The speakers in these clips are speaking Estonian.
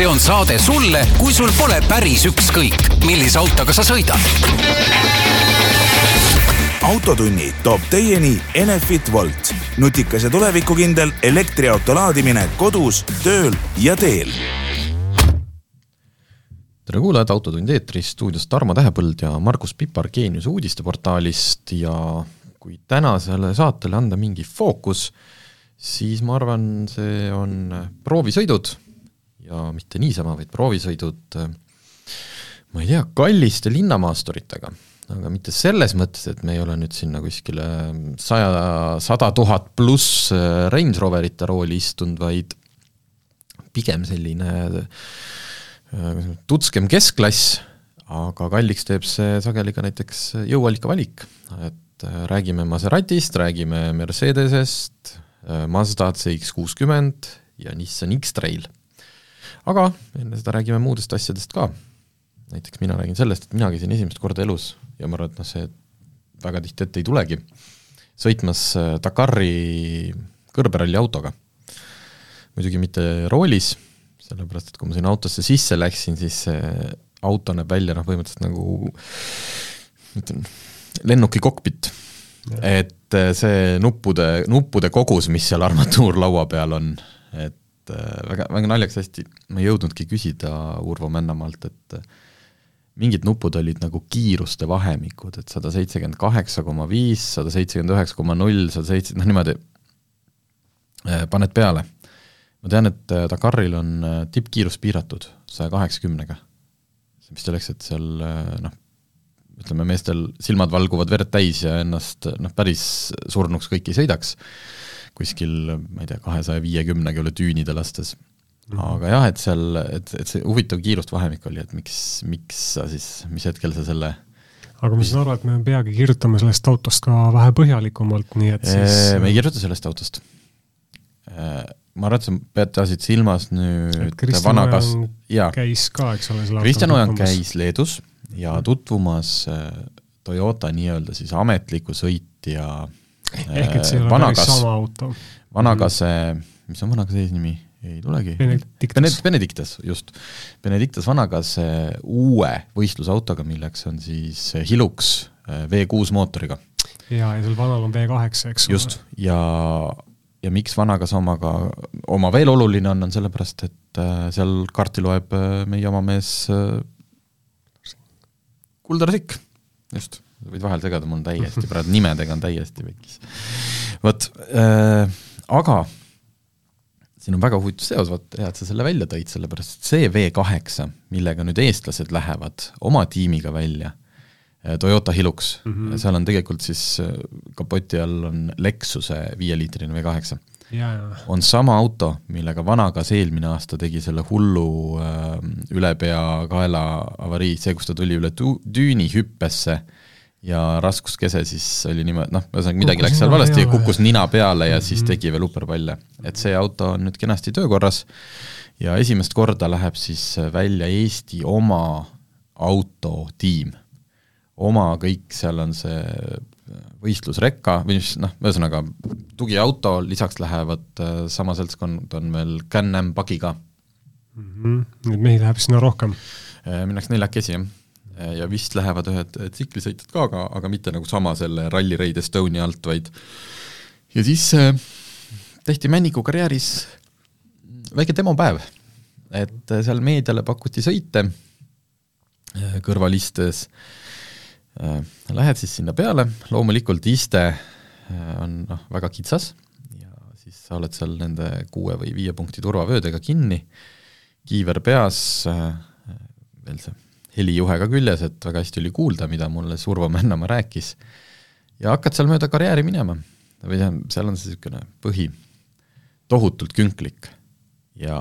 see on saade sulle, kui sul pole päris ükskõik, millise autoga sa sõidad. autotunni toob teieni Enefit Volt, nutikas ja tulevikukindel elektriauto laadimine kodus, tööl ja teel tere kuulajad, Autotund eetris, stuudios Tarmo Tähepõld ja Margus Pipar Geeniuse uudisteportaalist ja kui tänasele saatele anda mingi fookus, siis ma arvan, see on proovisõidud ja mitte niisama, vaid proovisõidud ma ei tea, kalliste linnamaasturitega, aga mitte selles mõttes, et me ei ole nüüd sinna kuskile saja, sada tuhat pluss Range Roverite rooli istunud, vaid pigem selline tutskem keskklass, aga kalliks teeb see sageli ka näiteks jõuallika valik, et räägime Maseratist, räägime Mercedesest, Mazda CX kuuskümmend ja Nissan X-Trail aga enne seda räägime muudest asjadest ka. näiteks mina räägin sellest, et mina käisin esimest korda elus ja ma arvan, et noh, see väga tihti ette ei tulegi, sõitmas äh, Dakari kõrberalli autoga. muidugi mitte roolis, sellepärast et kui ma sinna autosse sisse läksin, siis see auto näeb välja noh, põhimõtteliselt nagu ütlen, lennuki kokpit. et äh, see nuppude, nuppude kogus, mis seal armatuurlaua peal on, et et äh, väga, väga naljakas, hästi, ma ei jõudnudki küsida Urvo Männamaalt, et äh, mingid nupud olid nagu kiiruste vahemikud, et sada seitsekümmend kaheksa koma viis, sada seitsekümmend üheksa koma null, sada seitse, noh niimoodi äh, paned peale. ma tean, et Dakaril on tippkiirus piiratud saja kaheksakümnega. mis selleks, et seal noh, ütleme, meestel silmad valguvad verd täis ja ennast noh, päris surnuks kõik ei sõidaks kuskil ma ei tea, kahesaja viiekümnega üle düünide lastes. Mhm. aga jah, et seal, et, et see huvitav kiirust vahemik oli, et miks, miks sa siis, mis hetkel sa selle aga ma saan aru, et me peagi kirjutame sellest autost ka vähe põhjalikumalt, nii et siis me ei kirjuta sellest autost. ma arvan, et sa pead silmas nüüd vana kas-, jaa. käis ka, eks ole, selle Kristjan Ojan käis Leedus ja tutvumas Toyota nii-öelda siis ametliku sõitja ehk et see ei ole vanakas, päris sama auto. vanakase, mis on vanakase eesnimi? ei tulegi. Benedictus. Benedictus, just. Benedictus vanakase uue võistlusautoga, milleks on siis Hilux äh, V6 mootoriga. ja, ja sel vanal on V8, eks ole. just, ja, ja miks vanakas omaga, oma veel oluline on, on sellepärast, et äh, seal kaarti loeb äh, meie oma mees Kuldar Sikk, just võid vahel segada, mul on täiesti praegu nimedega on täiesti pekis. vot äh,, aga siin on väga huvitav seos, vot hea, et sa selle välja tõid, sellepärast see V8, millega nüüd eestlased lähevad oma tiimiga välja, äh, Toyota Hilux mm, -hmm. seal on tegelikult siis äh, kapoti all on Lexuse viieliitrine V8 on sama auto, millega Vanagas eelmine aasta tegi selle hullu äh, ülepeakaela avarii, see, kus ta tuli üle tu-, düüni hüppesse ja raskuskese siis oli niimoodi, noh, ühesõnaga midagi läks seal valesti ja kukkus nina peale ja mm -hmm. siis mhm. tegi veel uperpalle. et see auto on nüüd kenasti töökorras ja esimest korda läheb siis välja Eesti oma autotiim. oma kõik, seal on see võistlusrekka või mis noh, ühesõnaga tugiauto, lisaks lähevad äh, sama seltskond on veel Can-Am pagiga mm. -hmm. Neid mehi läheb sinna rohkem? Äh, minnakse neljakesi, jah Äh, ja vist lähevad ühed tsiklisõitjad ka, aga, aga mitte nagu sama selle Rally Raid Estonia alt, vaid ja siis tehti Männiku karjääris väike demopäev. et seal meediale pakuti sõite kõrvalistes äh,, lähed siis sinna peale, loomulikult iste äh, on noh, väga kitsas. Ja siis sa oled seal nende kuue või viie punkti turvavöödega kinni, kiiver peas äh,, veel see helijuhe ka küljes, et väga hästi oli kuulda, mida mulle Urvo Männamaa rääkis, ja hakkad seal mööda karjääri minema. või tähendab, seal on see niisugune põhi tohutult künklik. Ja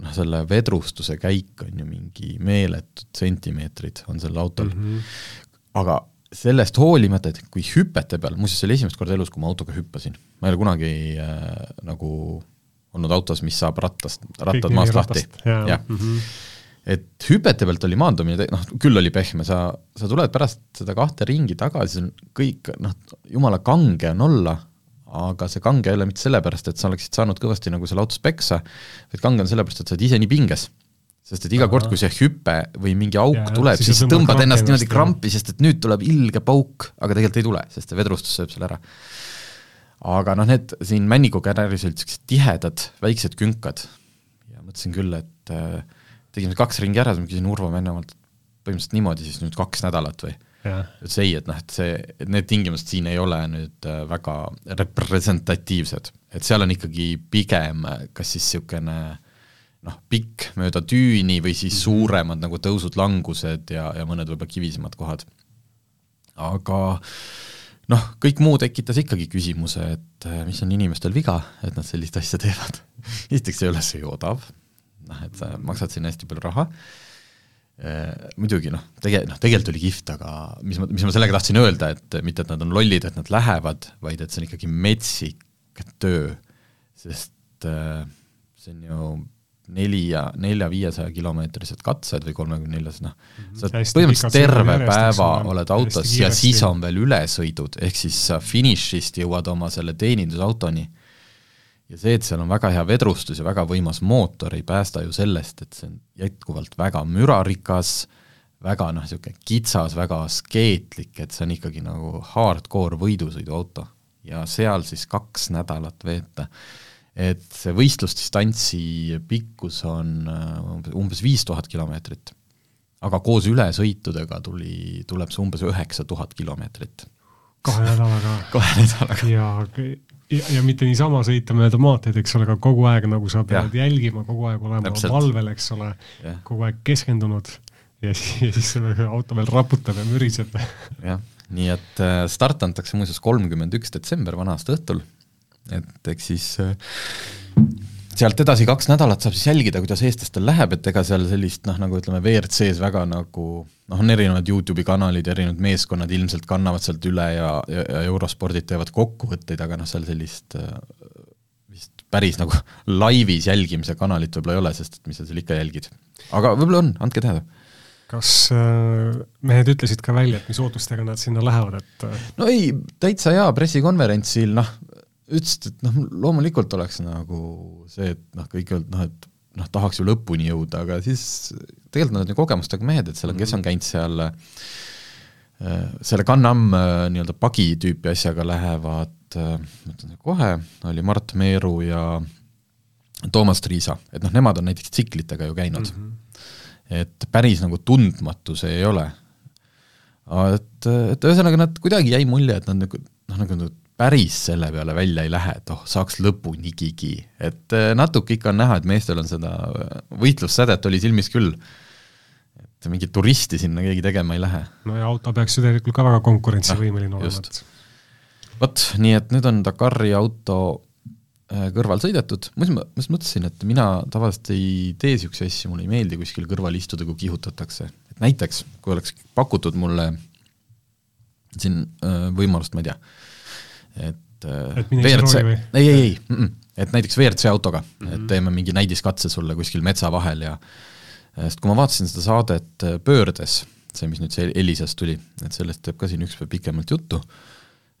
noh, selle vedrustuse käik on ju mingi meeletud sentimeetrid on sellel autol. Mm, -hmm. Aga sellest hoolimata, et kui hüpete peal, muuseas see oli esimest korda elus, kui ma autoga hüppasin, ma ei ole kunagi äh, nagu olnud autos, mis saab rattast, rattad maast lahti, jah. -hmm et hüpete pealt oli maandumine, noh, küll oli pehme, sa, sa tuled pärast seda kahte ringi tagasi, see on kõik, noh, jumala kange on olla, aga see kange ei ole mitte sellepärast, et sa oleksid saanud kõvasti nagu seal autos peksa, vaid kange on sellepärast, et sa oled ise nii pinges. Sest et iga kord, kui see hüpe või mingi auk Jaa, tuleb, siis siis tõmbad ennast niimoodi krampi, sest et nüüd tuleb ilge pauk, aga tegelikult ei tule, sest see vedrustus sööb selle ära. aga noh, need siin Männiku kärris olid niisugused tihedad väiksed künkad ja mõtlesin küll, et äh, tegime kaks ringi ära, siis ma küsisin Urvo Venemaalt, et põhimõtteliselt niimoodi siis nüüd kaks nädalat või? ütles ei, et noh, et see, et need tingimused siin ei ole nüüd äh, väga representatiivsed, et seal on ikkagi pigem äh, kas siis niisugune noh, pikk mööda tüüni või siis suuremad nagu tõusud-langused ja, ja mõned võib-olla kivisemad kohad. aga noh, kõik muu tekitas ikkagi küsimuse, et äh, mis on inimestel viga, et nad sellist asja teevad. esiteks ei ole see ju odav, noh et sa maksad sinna hästi palju raha Äh, muidugi noh, tege-, noh tegelikult oli kihvt, aga mis ma, mis ma sellega tahtsin öelda, et mitte, et nad on lollid, et nad lähevad, vaid et see on ikkagi metsik töö, sest äh, see on ju neli ja nelja-viiesaja kilomeetrised katsed või kolmekümne neljas, noh, sa Mhm. Hästi põhimõtteliselt pikad sõidud terve päeva ole, oled autos ja siis on veel ülesõidud, ehk siis sa finišist jõuad oma selle teenindusautoni ja see, et seal on väga hea vedrustus ja väga võimas mootor, ei päästa ju sellest, et see on jätkuvalt väga mürarikas, väga noh, niisugune kitsas, väga askeetlik, et see on ikkagi nagu hardcore võidusõiduauto. ja seal siis kaks nädalat veeta. Et see võistlusdistantsi pikkus on äh, umbes- viis tuhat kilomeetrit. aga koos ülesõitudega tuli, tuleb see umbes üheksa tuhat kilomeetrit kahe nädalaga kahe nädalaga. ja, ja, ja mitte niisama sõita mööda maanteed, eks ole, aga kogu aeg nagu sa pead Jah. jälgima, kogu aeg olema Täpselt. valvel, eks ole, kogu aeg keskendunud ja siis, ja siis see auto veel raputab ja müriseb. jah, nii et äh, start antakse muuseas kolmkümmend üks detsember, vana-aasta õhtul, et eks siis äh, sealt edasi kaks nädalat saab siis jälgida, kuidas eestlastel läheb, et ega seal sellist noh, nagu ütleme, WRC-s väga nagu noh, on erinevad YouTube'i kanalid, erinevad meeskonnad ilmselt kannavad sealt üle ja, ja, ja eurospordid teevad kokkuvõtteid, aga noh, seal sellist äh, vist päris nagu laivis jälgimise kanalit võib-olla ei ole, sest et mis sa seal ikka jälgid. aga võib-olla on, andke teada kas äh, mehed ütlesid ka välja, et mis ootustega nad sinna lähevad, et no ei, täitsa hea pressikonverentsil noh, ütlesid, et noh, loomulikult oleks nagu see, et noh, kõik öelnud noh, et noh, tahaks ju lõpuni jõuda, aga siis tegelikult nad on ju kogemustega mehed, et seal on, kes on käinud seal äh, selle Can-Am äh, nii-öelda pagi tüüpi asjaga lähevad, äh, ütlen kohe, oli Mart Meeru ja Toomas Triisa, et noh, nemad on näiteks tsiklitega ju käinud mm. -hmm. et päris nagu tundmatu see ei ole. et, et ühesõnaga nad kuidagi jäi mulje, et nad nagu noh, nagu nad päris selle peale välja ei lähe, et oh, saaks lõpunigigi, et eh, natuke ikka on näha, et meestel on seda eh, võitlussädet oli silmis küll. et mingit turisti sinna keegi tegema ei lähe. no ja auto peaks ju tegelikult ka väga konkurentsivõimeline olema, vot, nii et nüüd on Dakari auto äh, kõrval sõidetud, muuseas ma, just mõtlesin, et mina tavaliselt ei tee niisuguseid asju, mulle ei meeldi kuskil kõrval istuda, kui kihutatakse. et näiteks, kui oleks pakutud mulle siin äh, võimalust, ma ei tea, et äh, Et WRC, ei, ei, ei et näiteks WRC autoga mm, Mhm. -hmm. et teeme mingi näidiskatse sulle kuskil metsa vahel ja sest kui ma vaatasin seda saadet äh, Pöördes, see, mis nüüd see Elisast tuli, et sellest teeb ka siin üks päev pikemalt juttu,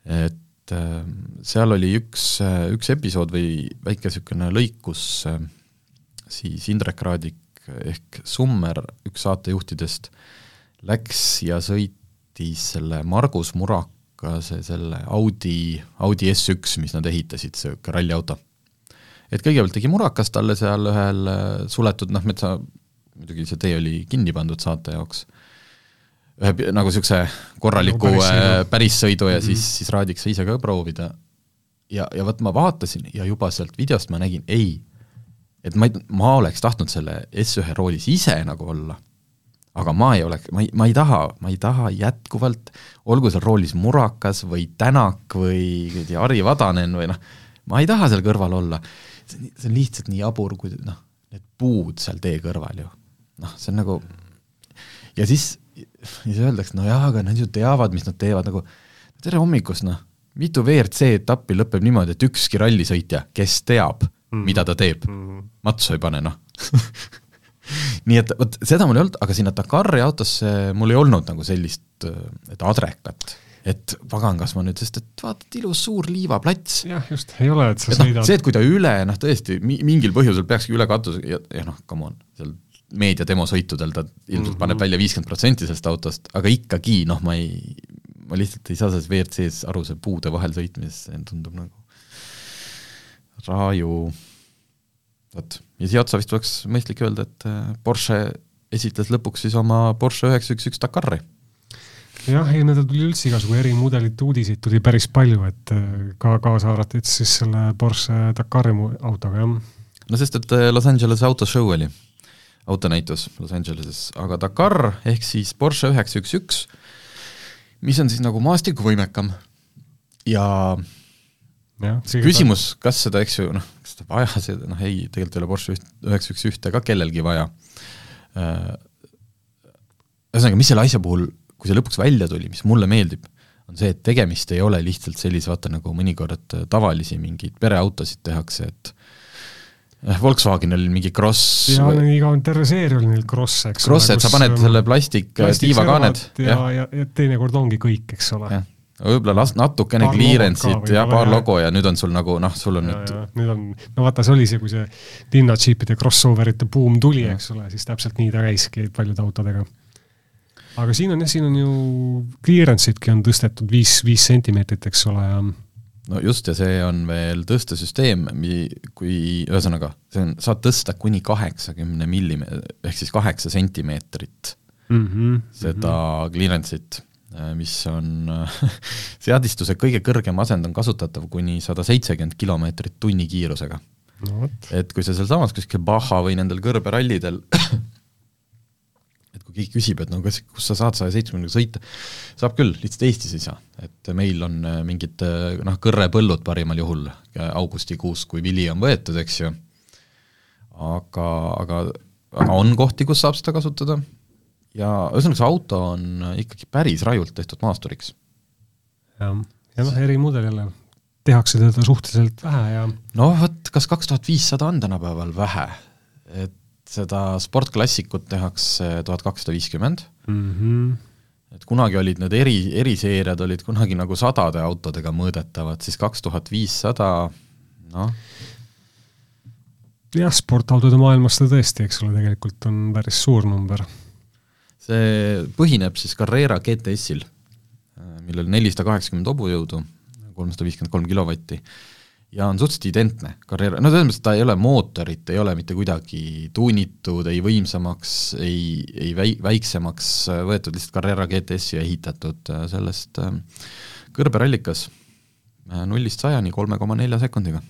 et äh, seal oli üks, üks episood või väike niisugune lõik, kus äh, siis Indrek Raadik ehk Summer, üks saatejuhtidest, läks ja sõitis selle Margus Murakase selle Audi, Audi S1, mis nad ehitasid, see ralliauto. et kõigepealt tegi Murakas talle seal ühel äh, suletud, noh, metsa, muidugi see tee oli kinni pandud saate jaoks, ühe nagu niisuguse korraliku Nagu nagu pärissõidu. pärissõidu ja mm Mhm. -hmm. siis, siis Raadik sai ise ka proovida. ja, ja vot ma vaatasin ja juba sealt videost ma nägin, ei, et ma ei, ma oleks tahtnud selle S1 roolis ise nagu olla, aga ma ei oleks, ma ei, ma ei taha, ma ei taha jätkuvalt, olgu seal roolis Murakas või Tänak või Harri Vadanen või noh, ma ei taha seal kõrval olla. see on, lihtsalt nii jabur, kui noh, need puud seal tee kõrval ju, noh, see on nagu ja siis, siis öeldakse, no jaa, aga nad ju teavad, mis nad teevad, nagu tere hommikust, noh, mitu WRC etappi lõpeb niimoodi, et ükski rallisõitja, kes teab mm, -hmm. mida ta teeb mm, -hmm. matsu ei pane, noh nii et vot seda mul ei olnud, aga sinna Dakari autosse mul ei olnud nagu sellist, et adrekat, et pagan, kas ma nüüd, sest et vaata, ilus suur liivaplats. jah, just, ei ole, et sa et noh, sõidad see, et kui ta üle, noh tõesti, mi-, mingil põhjusel peakski üle katuse ja, ja noh, come on, seal meediademosõitudel ta ilmselt mm -hmm. paneb välja viiskümmend protsenti sellest autost, aga ikkagi noh, ma ei, ma lihtsalt ei saa selles WRC-s aru, see puude vahel sõitmises, see tundub nagu raju, vot, ja siia otsa vist oleks mõistlik öelda, et äh, Porsche esitles lõpuks siis oma Porsche üheksa üks üks Dakari. Jah, eelmine nädal tuli üldse igasugu erimudelite uudiseid tuli päris palju, et äh, ka kaasa arvatud siis selle Porsche Dakari autoga, jah. no sest, et äh, Los Angelese autoshow oli, autonäitus Los Angeleses, aga Dakar ehk siis Porsche üheksa üks üks, mis on siis nagu maastikuvõimekam. Ja Ja, küsimus, kas seda, eks ju, noh, kas seda vaja, see, noh ei, tegelikult ei ole Porsche üheksa üks ühte ka kellelgi vaja. Äh, ühesõnaga, mis selle asja puhul kui see lõpuks välja tuli, mis mulle meeldib, on see, et tegemist ei ole lihtsalt sellise, vaata nagu mõnikord tavalisi mingeid pereautosid tehakse, et eh, Volkswagenil mingi Cross ja või... iga, terve seeria oli neil Cross, eks Cross, et sa paned selle plastik, äh, tiivakaaned. ja, ja, ja teinekord ongi kõik, eks ole. Võib-olla las-, natukene clearance'it ja paar logo ja nüüd on sul nagu noh, sul on ja, nüüd nüüd on, no vaata, see oli see, kui see linnadžiipide crossoverite buum tuli, eks ole, siis täpselt nii ta käiski paljude autodega. Aga siin on jah, siin on ju clearance itki on tõstetud viis, viis sentimeetrit, eks ole, ja no just, ja see on veel tõstesüsteem, kui ühesõnaga, see on, saad tõsta kuni kaheksakümne millime-, ehk siis kaheksa sentimeetrit mm -hmm, seda mm -hmm. clearance'it, mis on seadistuse kõige kõrgem asend on kasutatav kuni sada seitsekümmend kilomeetrit tunnikiirusega no,. et kui sa sealsamas kuskil Baja või nendel kõrberallidel et kui keegi küsib, et no kas, kus sa saad saja seitsmekümnega sõita, saab küll, lihtsalt Eestis ei saa. et meil on äh, mingid äh, noh, kõrrepõllud parimal juhul äh, augustikuus, kui vili on võetud, eks ju, aga, aga, aga on kohti, kus saab seda kasutada ja ühesõnaga, see auto on ikkagi päris rajult tehtud maasturiks. jah, ja noh, erimudel jälle, tehakse teda suhteliselt vähe ja noh, vot kas kaks tuhat viissada on tänapäeval vähe, et seda sportklassikut tehakse tuhat kakssada viiskümmend. Mhm. et kunagi olid need eri, eriseeriad olid kunagi nagu sadade autodega mõõdetavad, siis kaks tuhat viissada, noh. jah, sportautode maailmas ta tõesti, eks ole, tegelikult on päris suur number. See põhineb siis Carrera GTS-il, millel nelisada kaheksakümmend hobujõudu, kolmsada viiskümmend kolm kilovatti ja on suhteliselt identne Carrera, no selles mõttes, et ta ei ole mootorit, ei ole mitte kuidagi tuunitud, ei võimsamaks, ei, ei väi-, väiksemaks võetud, lihtsalt Carrera GTS-i ehitatud äh, sellest äh, kõrberallikas äh, nullist sajani kolme koma nelja sekundiga.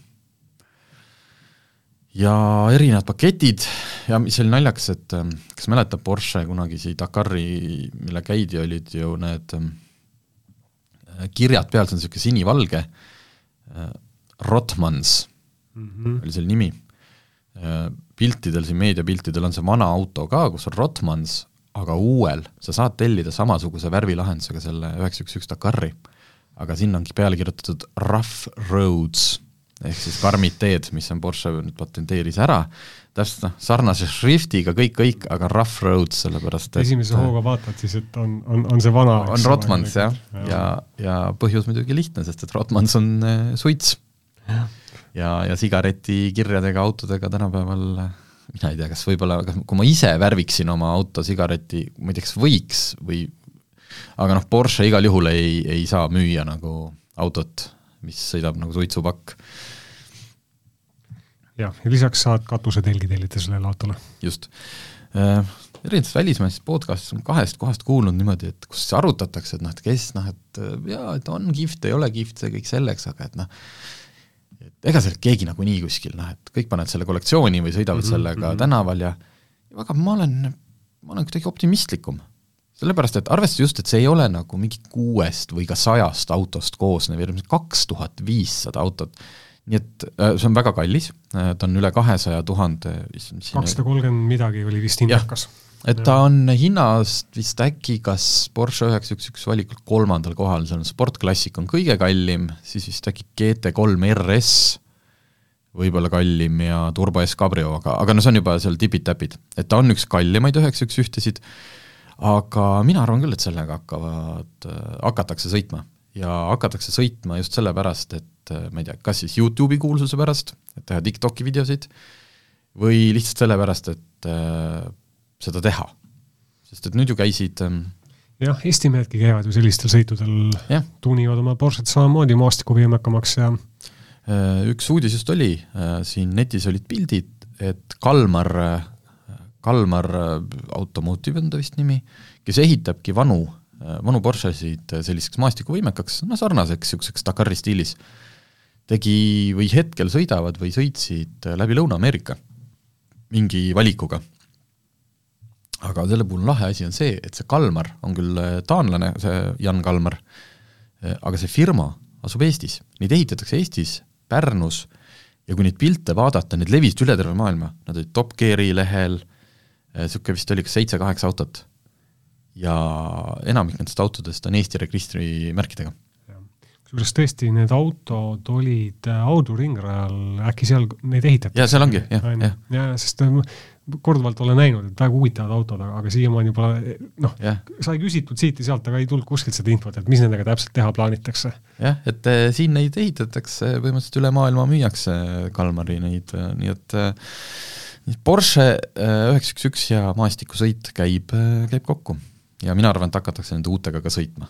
ja erinevad paketid ja mis oli naljakas, et kas mäletab Porsche kunagisi Dakari, mille käidi, olid ju need kirjad peal, see on niisugune sinivalge, Rotmans mm -hmm. oli selle nimi. Äh, piltidel, siin meediapiltidel on see vana auto ka, kus on Rotmans, aga uuel sa saad tellida samasuguse värvilahendusega selle üheksa üks üks Dakari. aga sinna ongi peale kirjutatud Rough Roads ehk siis karmid teed, mis on Porsche nüüd patenteeris ära, täpselt noh, sarnase šriftiga kõik, kõik, aga Rough Roads, sellepärast et esimese hooga vaatad siis, et on, on, on see vana on Rotmans jah, ja, ja, ja põhjus muidugi lihtne, sest et Rotmans on äh, suits. Ja, ja sigaretikirjadega autodega tänapäeval mina ei tea, kas võib-olla, kas, kui ma ise värviksin oma auto sigareti, ma ei tea, kas võiks või aga noh, Porsche igal juhul ei, ei saa müüa nagu autot, mis sõidab nagu suitsupakk. Jah, ja lisaks saad katusetelgi tellida sellele autole. just äh,. erinevates välismaistes podcast'is on kahest kohast kuulnud niimoodi, et kus arutatakse, et noh, et kes noh, et jaa, et on kihvt, ei ole kihvt, see kõik selleks, aga et noh, et ega sealt keegi nagunii kuskil noh, et kõik panevad selle kollektsiooni või sõidavad mm -hmm. sellega mhm. tänaval ja aga ma olen, ma olen kuidagi optimistlikum. sellepärast, et arvestades just, et see ei ole nagu mingi kuuest või ka sajast autost koosnev, kaks tuhat viissada autot, nii et äh, see on väga kallis, äh, ta on üle kahesaja tuhande kakssada kolmkümmend midagi oli vist hinnakas et ta on hinnast vist äkki kas Porsche üheksa üks üks valikul kolmandal kohal, seal on Sport Classic on kõige kallim, siis vist äkki GT3 RS võib-olla kallim ja Turbo S Cabrio, aga, aga no see on juba seal tipid-täpid. et ta on üks kallimaid üheksa üks ühtesid, aga mina arvan küll, et sellega hakkavad, hakatakse sõitma. ja hakatakse sõitma just sellepärast, et ma ei tea, kas siis YouTube'i kuulsuse pärast, et teha TikToki videosid, või lihtsalt sellepärast, et seda teha. sest et nüüd ju käisid ähm, jah, Eesti mehedki käivad ju sellistel sõitudel, tuunivad oma Porsche't samamoodi maastikuvõimekamaks ja äh, üks uudis just oli, äh, siin netis olid pildid, et Kalmar, Kalmar Automotive on ta vist nimi, kes ehitabki vanu, vanu Porschesid selliseks maastikuvõimekaks, no sarnaseks niisuguseks Dakari stiilis, tegi või hetkel sõidavad või sõitsid läbi Lõuna-Ameerika mingi valikuga aga selle puhul lahe asi on see, et see Kalmar on küll äh, taanlane, see Jan Kalmar, äh, aga see firma asub Eestis, neid ehitatakse Eestis, Pärnus, ja kui neid pilte vaadata, need levisid üle terve maailma, nad olid Top Geari lehel, niisugune äh, vist oli kas seitse-kaheksa autot. ja enamik nendest autodest on Eesti registrimärkidega. Kusjuures tõesti, need autod olid Audu ringrajal, äkki seal neid ehitati? jaa, seal ongi, jah, jah. jaa, sest korduvalt olen näinud, et väga huvitavad autod, aga, siiamaani pole noh sai küsitud siit ja sealt, aga ei tulnud kuskilt seda infot, et mis nendega täpselt teha plaanitakse. jah, et eh, siin neid ehitatakse, põhimõtteliselt üle maailma müüakse Kalmari neid, nii et Porsche üheks üks üks ja maastikusõit käib, käib kokku. ja mina arvan, et hakatakse nende uutega ka sõitma.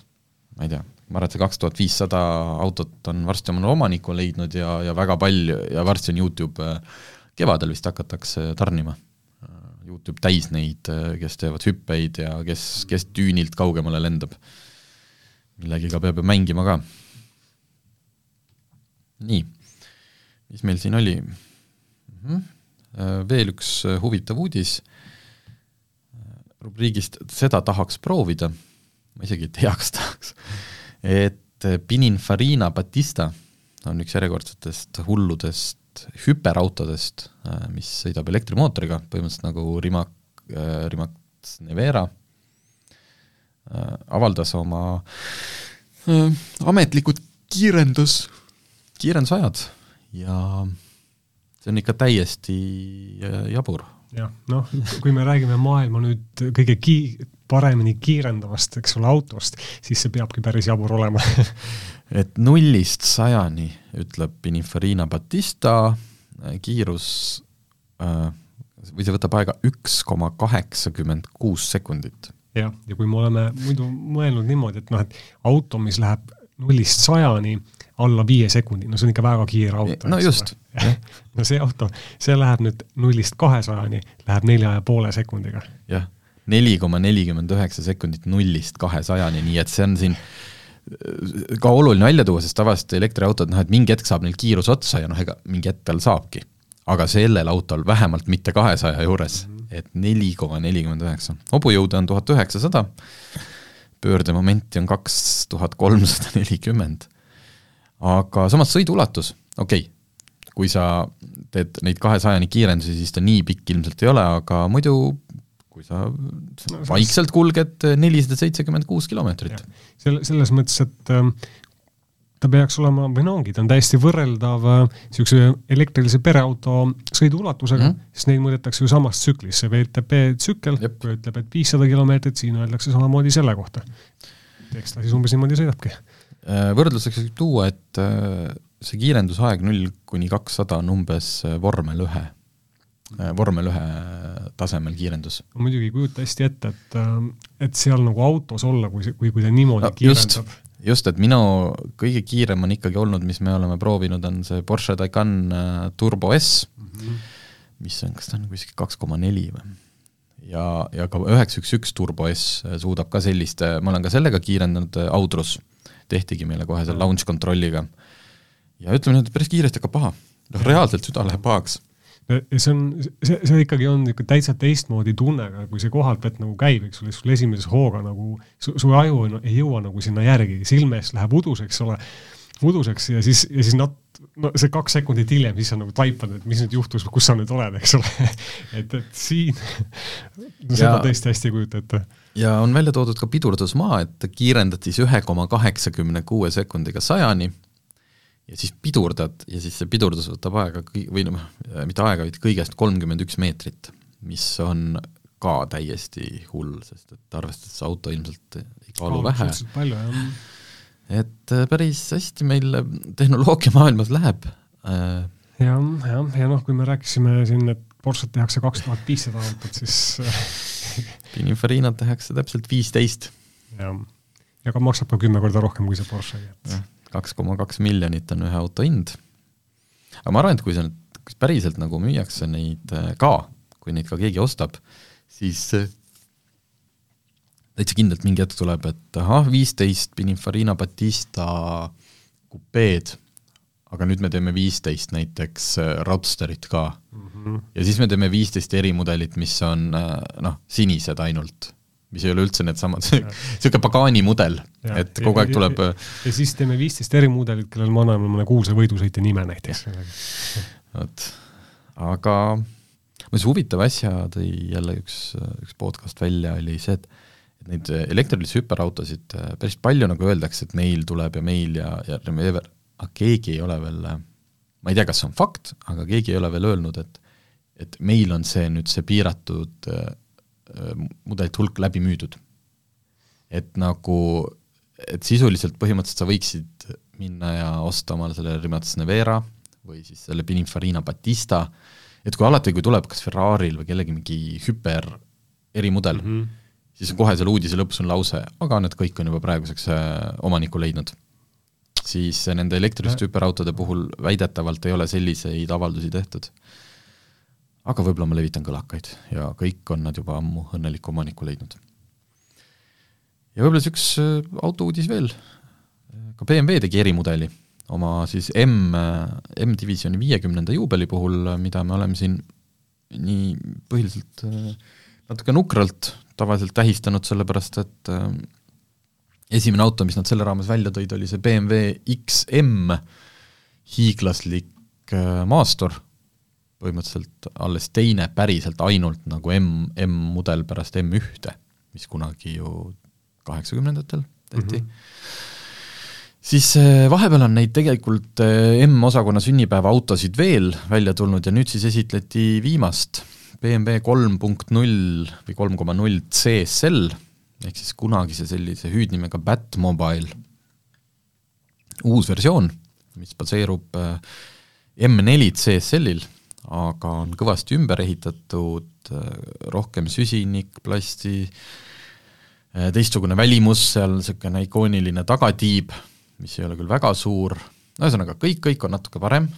Ma ei tea, ma arvan, et see kaks tuhat viissada autot on varsti omale omaniku leidnud ja, ja väga palju ja varsti on Youtube kevadel vist hakatakse tarnima Youtube täis neid, kes teevad hüppeid ja kes, kes tüünilt kaugemale lendab. millegiga peab ju mängima ka. nii, mis meil siin oli mm? -hmm. veel üks huvitav uudis rubriigist Seda tahaks proovida, ma isegi ei tea, kas tahaks, et Pininfarina Batista on üks järjekordsetest hulludest hüperautodest, äh, mis sõidab elektrimootoriga, põhimõtteliselt nagu Rimac, äh, Rimac Nevera, avaldas oma ametlikud kiirendus, kiirendusajad ja see on ikka täiesti jabur. Jah, noh, kui me räägime maailma nüüd kõige ki-, paremini kiirendavast, eks ole, autost, siis see peabki päris jabur olema et nullist sajani, ütleb Pininfarina Batista, kiirus äh, või see võtab aega üks koma kaheksakümmend kuus sekundit. jah, ja kui me oleme muidu mõelnud niimoodi, et noh, et auto, mis läheb nullist sajani alla viie sekundi, no see on ikka väga kiire auto. no just. no see auto, see läheb nüüd nullist kahesajani, läheb nelja ja poole sekundiga. jah, neli koma nelikümmend üheksa sekundit nullist kahesajani, nii et see on siin ka oluline välja tuua, sest tavaliselt elektriautod, noh et mingi hetk saab neil kiirus otsa ja noh, ega mingi hetk tal saabki. aga sellel autol vähemalt mitte kahesaja juures, et neli koma nelikümmend üheksa. hobujõude on tuhat üheksasada, pöördemomenti on kaks tuhat kolmsada nelikümmend. Aga samas sõiduulatus, okei okay,, kui sa teed neid kahesajani kiirendusi, siis ta nii pikk ilmselt ei ole, aga muidu kui sa vaikselt kulged nelisada seitsekümmend kuus kilomeetrit. selle, selles mõttes, et äh, ta peaks olema, või no ongi, ta on täiesti võrreldav niisuguse äh, elektrilise pereauto sõiduulatusega mm, -hmm. sest neid mõõdetakse ju samas tsüklis, see VTP tsükkel, ütleb, et viissada kilomeetrit, siin öeldakse samamoodi selle kohta. eks ta siis umbes niimoodi sõidabki. Äh, võrdluseks võib tuua, et äh, see kiirendusaeg null kuni kakssada on umbes vormel ühe Äh, vormel ühe tasemel kiirendus. ma muidugi ei kujuta hästi ette, et, äh, et seal nagu autos olla, kui see, kui, kui ta niimoodi no, kiirendab. just, et minu kõige kiirem on ikkagi olnud, mis me oleme proovinud, on see Porsche Taycan äh, Turbo S mm, -hmm. mis on, kas ta on kuskil kaks koma neli või? ja, ja ka üheksa üks üks Turbo S suudab ka sellist, ma olen ka sellega kiirendanud, Audrus tehtigi meile kohe seal launch control'iga. ja ütleme nüüd, et päris kiiresti hakkab paha, noh reaalselt süda läheb pahaks. See on, see, see ikkagi on niisugune täitsa teistmoodi tunne, kui see kohalt pealt nagu käib, eks ole, sul esimese hooga nagu su, su aju no, ei jõua nagu sinna järgi, silme eest läheb udus, eks ole, uduseks ja siis, ja siis nat-, no see kaks sekundit hiljem, siis sa nagu taipad, et mis nüüd juhtus, kus sa nüüd oled, eks ole. Et, et siin no seda tõesti hästi ei kujuta ette. Ja on välja toodud ka pidurdusmaa, et kiirendad siis ühe koma kaheksakümne kuue sekundiga sajani ja siis pidurdad ja siis see pidurdus võtab aega kõi-, või noh, mitte aega, vaid kõigest kolmkümmend üks meetrit, mis on ka täiesti hull, sest et arvestades auto ilmselt ei kaalu vähe. palju, jah. et äh, päris hästi meil tehnoloogia maailmas läheb. Äh, jah, jah, ja noh, kui me rääkisime siin, et Porsche't tehakse kaks tuhat viissada autot, siis Pininfarinat tehakse täpselt viisteist. jah, ja ka maksab ka kümme korda rohkem kui see Porsche, et kaks koma kaks miljonit on ühe auto hind. aga ma arvan, et kui see nüüd, kas päriselt nagu müüakse neid äh, ka, kui neid ka keegi ostab, siis äh, täitsa kindlalt mingi hetk tuleb, et ahah, viisteist Pininfarina Batista kupeed, aga nüüd me teeme viisteist näiteks äh, Roadsterit ka mm. -hmm. ja siis me teeme viisteist erimudelit, mis on noh, sinised ainult mis ei ole üldse needsamad, niisugune Pagani mudel, et kogu aeg tuleb ja, ja siis teeme viisteist erimudelit, kellel me anname mõne kuulsa võidusõitja nime näiteks. vot, aga muuseas huvitav asja tõi jälle üks, üks podcast välja, oli see, et et neid elektrilisi hüperautosid päris palju nagu öeldakse, et meil tuleb ja meil ja, ja Remever, aga keegi ei ole veel, ma ei tea, kas see on fakt, aga keegi ei ole veel öelnud, et et meil on see nüüd see piiratud Äh, mudelite hulk läbi müüdud. et nagu, et sisuliselt põhimõtteliselt sa võiksid minna ja osta omale selle Rimac Nevera või siis selle Pininfarina Batista, et kui alati, kui tuleb kas Ferrari'l või kellegi mingi hüper erimudel mm, -hmm. siis on kohe seal uudise lõpus on lause, aga need kõik on juba praeguseks äh, omaniku leidnud. siis nende elektriliste hüperautode puhul väidetavalt ei ole selliseid avaldusi tehtud aga võib-olla ma levitan kõlakaid ja kõik on nad juba ammu õnneliku omaniku leidnud. ja võib-olla siis üks äh, autouudis veel, ka BMW tegi erimudeli oma siis M, M-divisjoni viiekümnenda juubeli puhul, mida me oleme siin nii põhiliselt äh, natuke nukralt tavaliselt tähistanud, sellepärast et äh, esimene auto, mis nad selle raames välja tõid, oli see BMW XM, hiiglaslik maastur põhimõtteliselt alles teine päriselt ainult nagu M, M-mudel pärast M1-te, mis kunagi ju kaheksakümnendatel tehti mm. -hmm. siis eh, vahepeal on neid tegelikult eh, M-osakonna sünnipäevaautosid veel välja tulnud ja nüüd siis esitleti viimast BMW kolm punkt null või kolm koma null CSL ehk siis kunagise sellise hüüdnimega Batmobile uus versioon, mis baseerub eh, M4 CSL-il aga on kõvasti ümber ehitatud, rohkem süsinikplasti, teistsugune välimus, seal niisugune ikooniline tagatiib, mis ei ole küll väga suur, ühesõnaga kõik, kõik on natuke parem,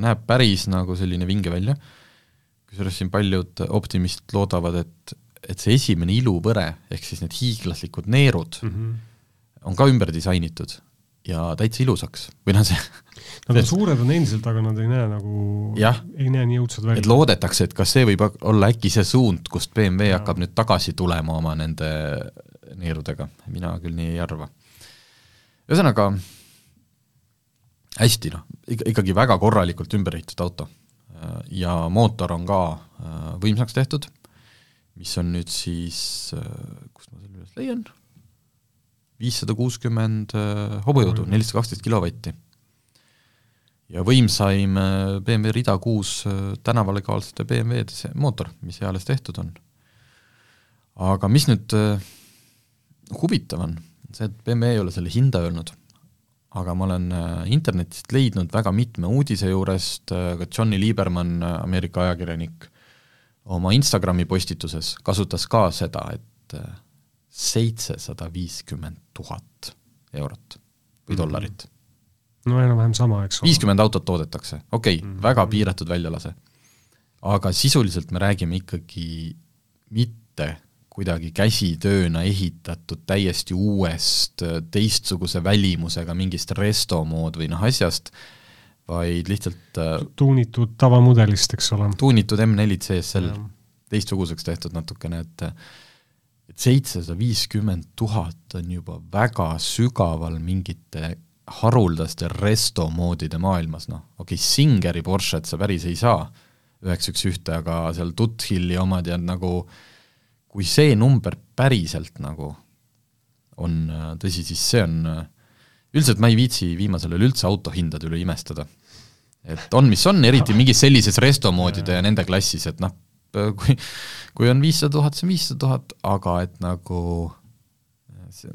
näeb päris nagu selline vinge välja, kusjuures siin paljud optimistid loodavad, et, et see esimene iluvõre, ehk siis need hiiglaslikud neerud mm, -hmm. on ka ümber disainitud ja täitsa ilusaks või noh, see Nad on suured on endiselt, aga nad ei näe nagu, ei näe nii õudsad välja. et loodetakse, et kas see võib olla äkki see suund, kust BMW ja. hakkab nüüd tagasi tulema oma nende neerudega, mina küll nii ei arva. ühesõnaga, hästi noh, ikkagi väga korralikult ümber ehitatud auto. ja mootor on ka äh, võimsaks tehtud, mis on nüüd siis, äh, kust ma selle üles leian, viissada kuuskümmend äh, hobujõudu, nelisada kaksteist kilovatti ja võimsaim äh, BMW rida kuus äh, tänavalekaalsete BMW-de see mootor, mis eales tehtud on. aga mis nüüd huvitav on, see, et BMW ei ole selle hinda öelnud, aga ma olen internetist leidnud väga mitme uudise juurest, ka Johnny Lieberman, Ameerika ajakirjanik, oma Instagrami postituses kasutas ka seda, et seitsesada viiskümmend tuhat eurot või dollarit no enam-vähem sama, eks ole. viiskümmend autot toodetakse, okei okay, mm, -hmm. väga piiratud väljalase. aga sisuliselt me räägime ikkagi mitte kuidagi käsitööna ehitatud täiesti uuest teistsuguse välimusega mingist resto mood või noh, asjast, vaid lihtsalt äh, tuunitud tavamudelist, eks ole. tuunitud M4 CSL, teistsuguseks tehtud natukene, et et seitsesada viiskümmend tuhat on juba väga sügaval mingite haruldaste resto moodide maailmas, noh, okei okay,, Singeri Porsche't sa päris ei saa üheks üks ühte, aga seal Tuthilli omad ja nagu kui see number päriselt nagu on tõsi, siis see on, üldiselt ma ei viitsi viimasel ajal üldse autohindade üle imestada. et on, mis on, eriti mingis sellises resto moodide ja nende klassis, et noh, kui kui on viissada tuhat, see on viissada tuhat, aga et nagu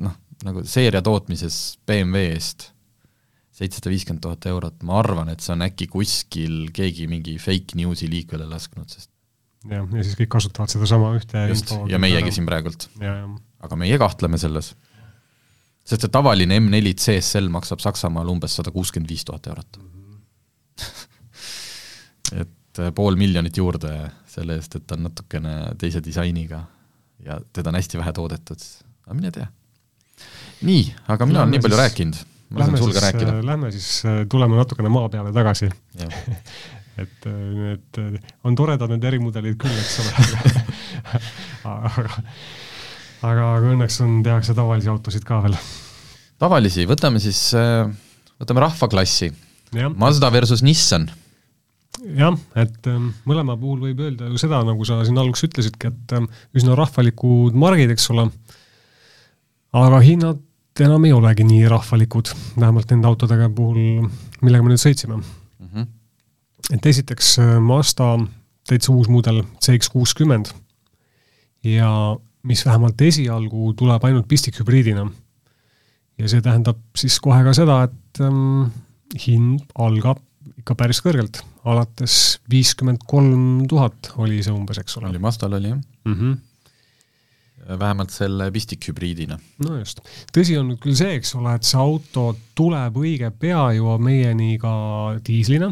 noh, nagu seeria tootmises BMW eest seitsesada viiskümmend tuhat eurot, ma arvan, et see on äkki kuskil keegi mingi fake news'i liikvele lasknud, sest jah, ja siis kõik kasutavad sedasama ühte just, ja meiegi siin praegult. aga meie kahtleme selles. sest see tavaline M4 CSL maksab Saksamaal umbes sada kuuskümmend viis tuhat eurot et äh, pool miljonit juurde selle eest, et ta on natukene teise disainiga ja teda on hästi vähe toodetud, aga mine tea. nii, aga mina olen nii palju siis, rääkinud, ma lasen sul ka rääkida. Äh, lähme siis, äh, tuleme natukene maa peale tagasi et need, on toredad need ärimudelid küll, eks ole aga, aga, aga õnneks on, tehakse tavalisi autosid ka veel. tavalisi, võtame siis, võtame rahvaklassi. Mazda versus Nissan jah, et ähm, mõlema puhul võib öelda ju seda, nagu sa siin alguses ütlesidki, et ähm, üsna rahvalikud margid, eks ole, aga hinnad enam ei olegi nii rahvalikud, vähemalt nende autodega puhul, millega me nüüd sõitsime mm. -hmm. et esiteks äh, Mazda täitsa uus mudel CX kuuskümmend ja mis vähemalt esialgu tuleb ainult pistikhübriidina. ja see tähendab siis kohe ka seda, et ähm, hind algab ikka päris kõrgelt, alates viiskümmend kolm tuhat oli see umbes, eks ole. oli, Mazdal oli jah mm. -hmm vähemalt selle pistikhübriidina. no just. tõsi on nüüd küll see, eks ole, et see auto tuleb õige pea, jõuab meieni ka diislina,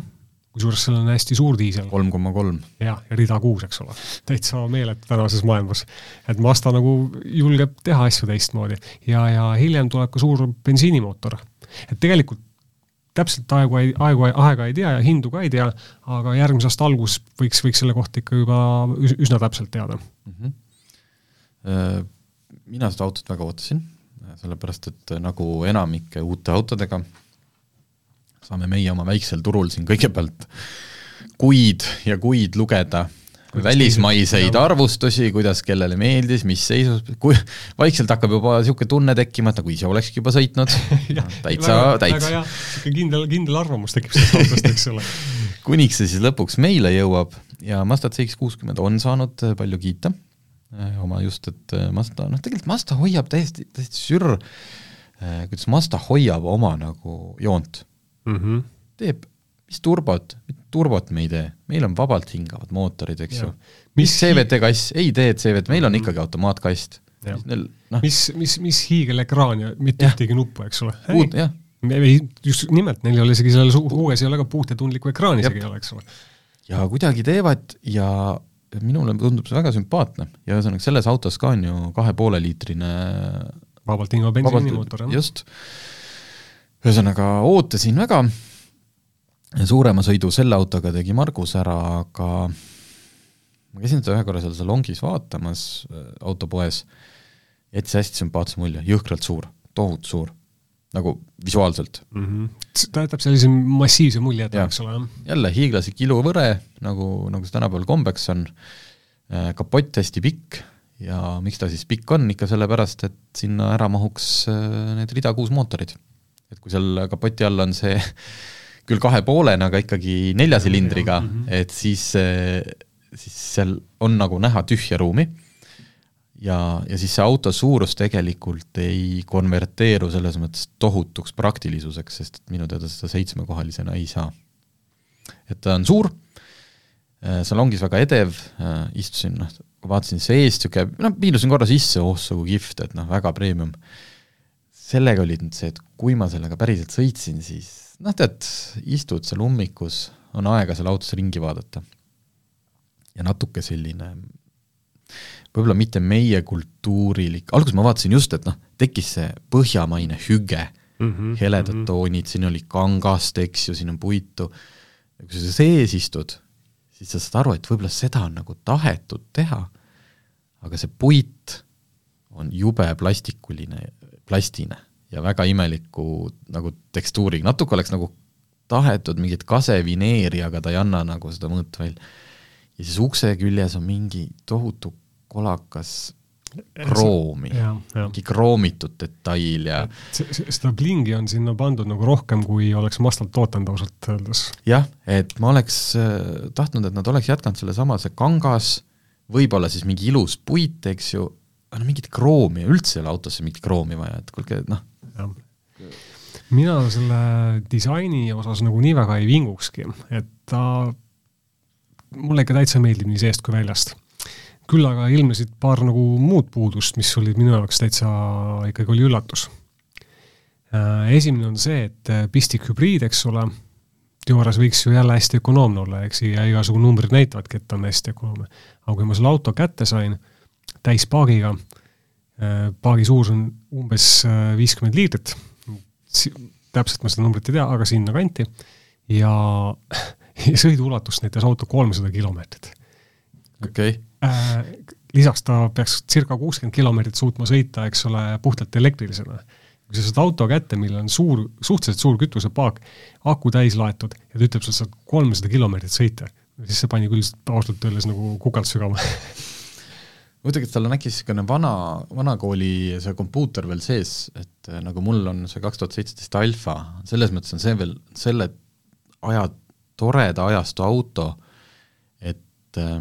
kusjuures seal on hästi suur diisel. kolm koma kolm. jah, ja rida kuus, eks ole. täitsa meeletu tänases maailmas. et Mazda nagu julgeb teha asju teistmoodi ja, ja hiljem tuleb ka suur bensiinimootor. et tegelikult täpselt aegu ei, aegu, aega ei tea ja hindu ka ei tea, aga järgmise aasta algus võiks, võiks selle kohta ikka juba üsna täpselt teada mm. -hmm. mina seda autot väga ootasin, sellepärast et nagu enamike uute autodega saame meie oma väiksel turul siin kõigepealt kuid ja kuid lugeda välismaiseid arvustusi, kuidas kellele meeldis, mis seisus, kui vaikselt hakkab juba niisugune tunne tekkima, et nagu ise olekski juba sõitnud täitsa, täitsa. niisugune kindel, kindel arvamus tekib sellest autost, eks ole kuniks see siis lõpuks meile jõuab ja Mazda CX-60 on saanud palju kiita, eh, oma just, et eh, Mazda, noh tegelikult Mazda hoiab täiesti, täiesti sürr, kuidas Mazda hoiab oma nagu joont mm. -hmm. teeb mis turbot, turbot me ei tee, meil on vabalt hingavad mootorid, eks ju. mis CVT kass, ei tee CVT, meil on mm. ikkagi automaatkast. No. mis, mis, mis hiigelekraan ja mitte ühtegi nuppu, eks ole. puut, jah. just nimelt, neil ei ole isegi selles uues ei ole ka puutetundlikku ekraani isegi ei ole, eks ole. ja kuidagi teevad ja minule tundub see väga sümpaatne ja ühesõnaga selles autos ka on ju kahe poole liitrine vabalt hingav bensiinimootor, jah. just. ühesõnaga ootasin väga suurema sõidu selle autoga tegi Margus ära, aga ma käisin seda ühe korra seal salongis vaatamas äh, autopoes, jättis hästi sümpaatse mulje, jõhkralt suur, tohutu suur, nagu visuaalselt mm. -hmm. ta jätab sellise massiivse mulje ette, eks ole, jah. jälle hiiglaslik iluvõre, nagu, nagu see tänapäeval kombeks on, äh, kapott hästi pikk ja miks ta siis pikk on, ikka sellepärast, et sinna ära mahuks äh, need rida kuus mootorid. et kui seal kapoti all on see küll kahe poolena, aga ikkagi nelja silindriga, -hmm. et siis, siis seal on nagu näha tühja ruumi ja, ja siis see auto suurus tegelikult ei konverteeru selles mõttes tohutuks praktilisuseks, sest minu teada seda seitsmekohalisena ei saa. et ta on suur, salongis väga edev, istusin, noh, vaatasin seest, niisugune, noh, piilusin korra sisse, oh see kui kihvt, et noh, väga premium. Sellega oli nüüd see, et kui ma sellega päriselt sõitsin, siis noh, tead, istud seal ummikus, on aega seal autos ringi vaadata. ja natuke selline võib-olla mitte meie kultuurilik, alguses ma vaatasin just, et noh, tekkis see põhjamaine hüge mm, -hmm, heledad mm -hmm. toonid, siin oli kangast, eks ju, siin on puitu, kui sa sees istud, siis sa saad aru, et võib-olla seda on nagu tahetud teha, aga see puit on jube plastikuline, plastine ja väga imeliku nagu tekstuuriga, natuke oleks nagu tahetud mingit kasevineeri, aga ta ei anna nagu seda mõõtu välja. ja siis ukse küljes on mingi tohutu kolakas kroomi, mingi kroomitud detail ja seda klingi on sinna pandud nagu rohkem, kui oleks Mastalt ootanud ausalt öeldes. jah, et ma oleks äh, tahtnud, et nad oleks jätkanud sellesama, see kangas, võib-olla siis mingi ilus puit, eks ju, aga no mingit kroomi, üldse ei ole autosse mingit kroomi vaja, et kuulge, noh, mina selle disaini osas nagu nii väga ei vingukski, et ta mulle ikka täitsa meeldib nii seest kui väljast. küll aga ilmnesid paar nagu muud puudust, mis olid minu jaoks täitsa, ikkagi oli üllatus. Äh, esimene on see, et äh, pistik hübriid, eks ole, teoorias võiks ju jälle hästi ökonoomne olla, eks, ja igasugu numbrid näitavadki, et ta on hästi ökonoomne. aga kui ma selle auto kätte sain, täispaagiga, äh, paagi suurus on umbes viiskümmend liitrit, täpselt ma seda numbrit ei tea, aga sinnakanti, ja ja sõiduulatust näitas auto kolmsada kilomeetrit. okei okay. äh,. lisaks ta peaks circa kuuskümmend kilomeetrit suutma sõita, eks ole, puhtalt elektrilisena. kui sa saad auto kätte, millel on suur, suhteliselt suur kütusepaak, aku täis laetud ja ta ütleb, sa saad kolmsada kilomeetrit sõita, siis see pani küll ausalt öeldes nagu kukalt sügama muidugi, et tal on äkki niisugune vana, vanakooli see kompuuter veel sees, et nagu mul on see kaks tuhat seitseteist Alfa, selles mõttes on see veel selle aja toreda ajastu auto, et äh,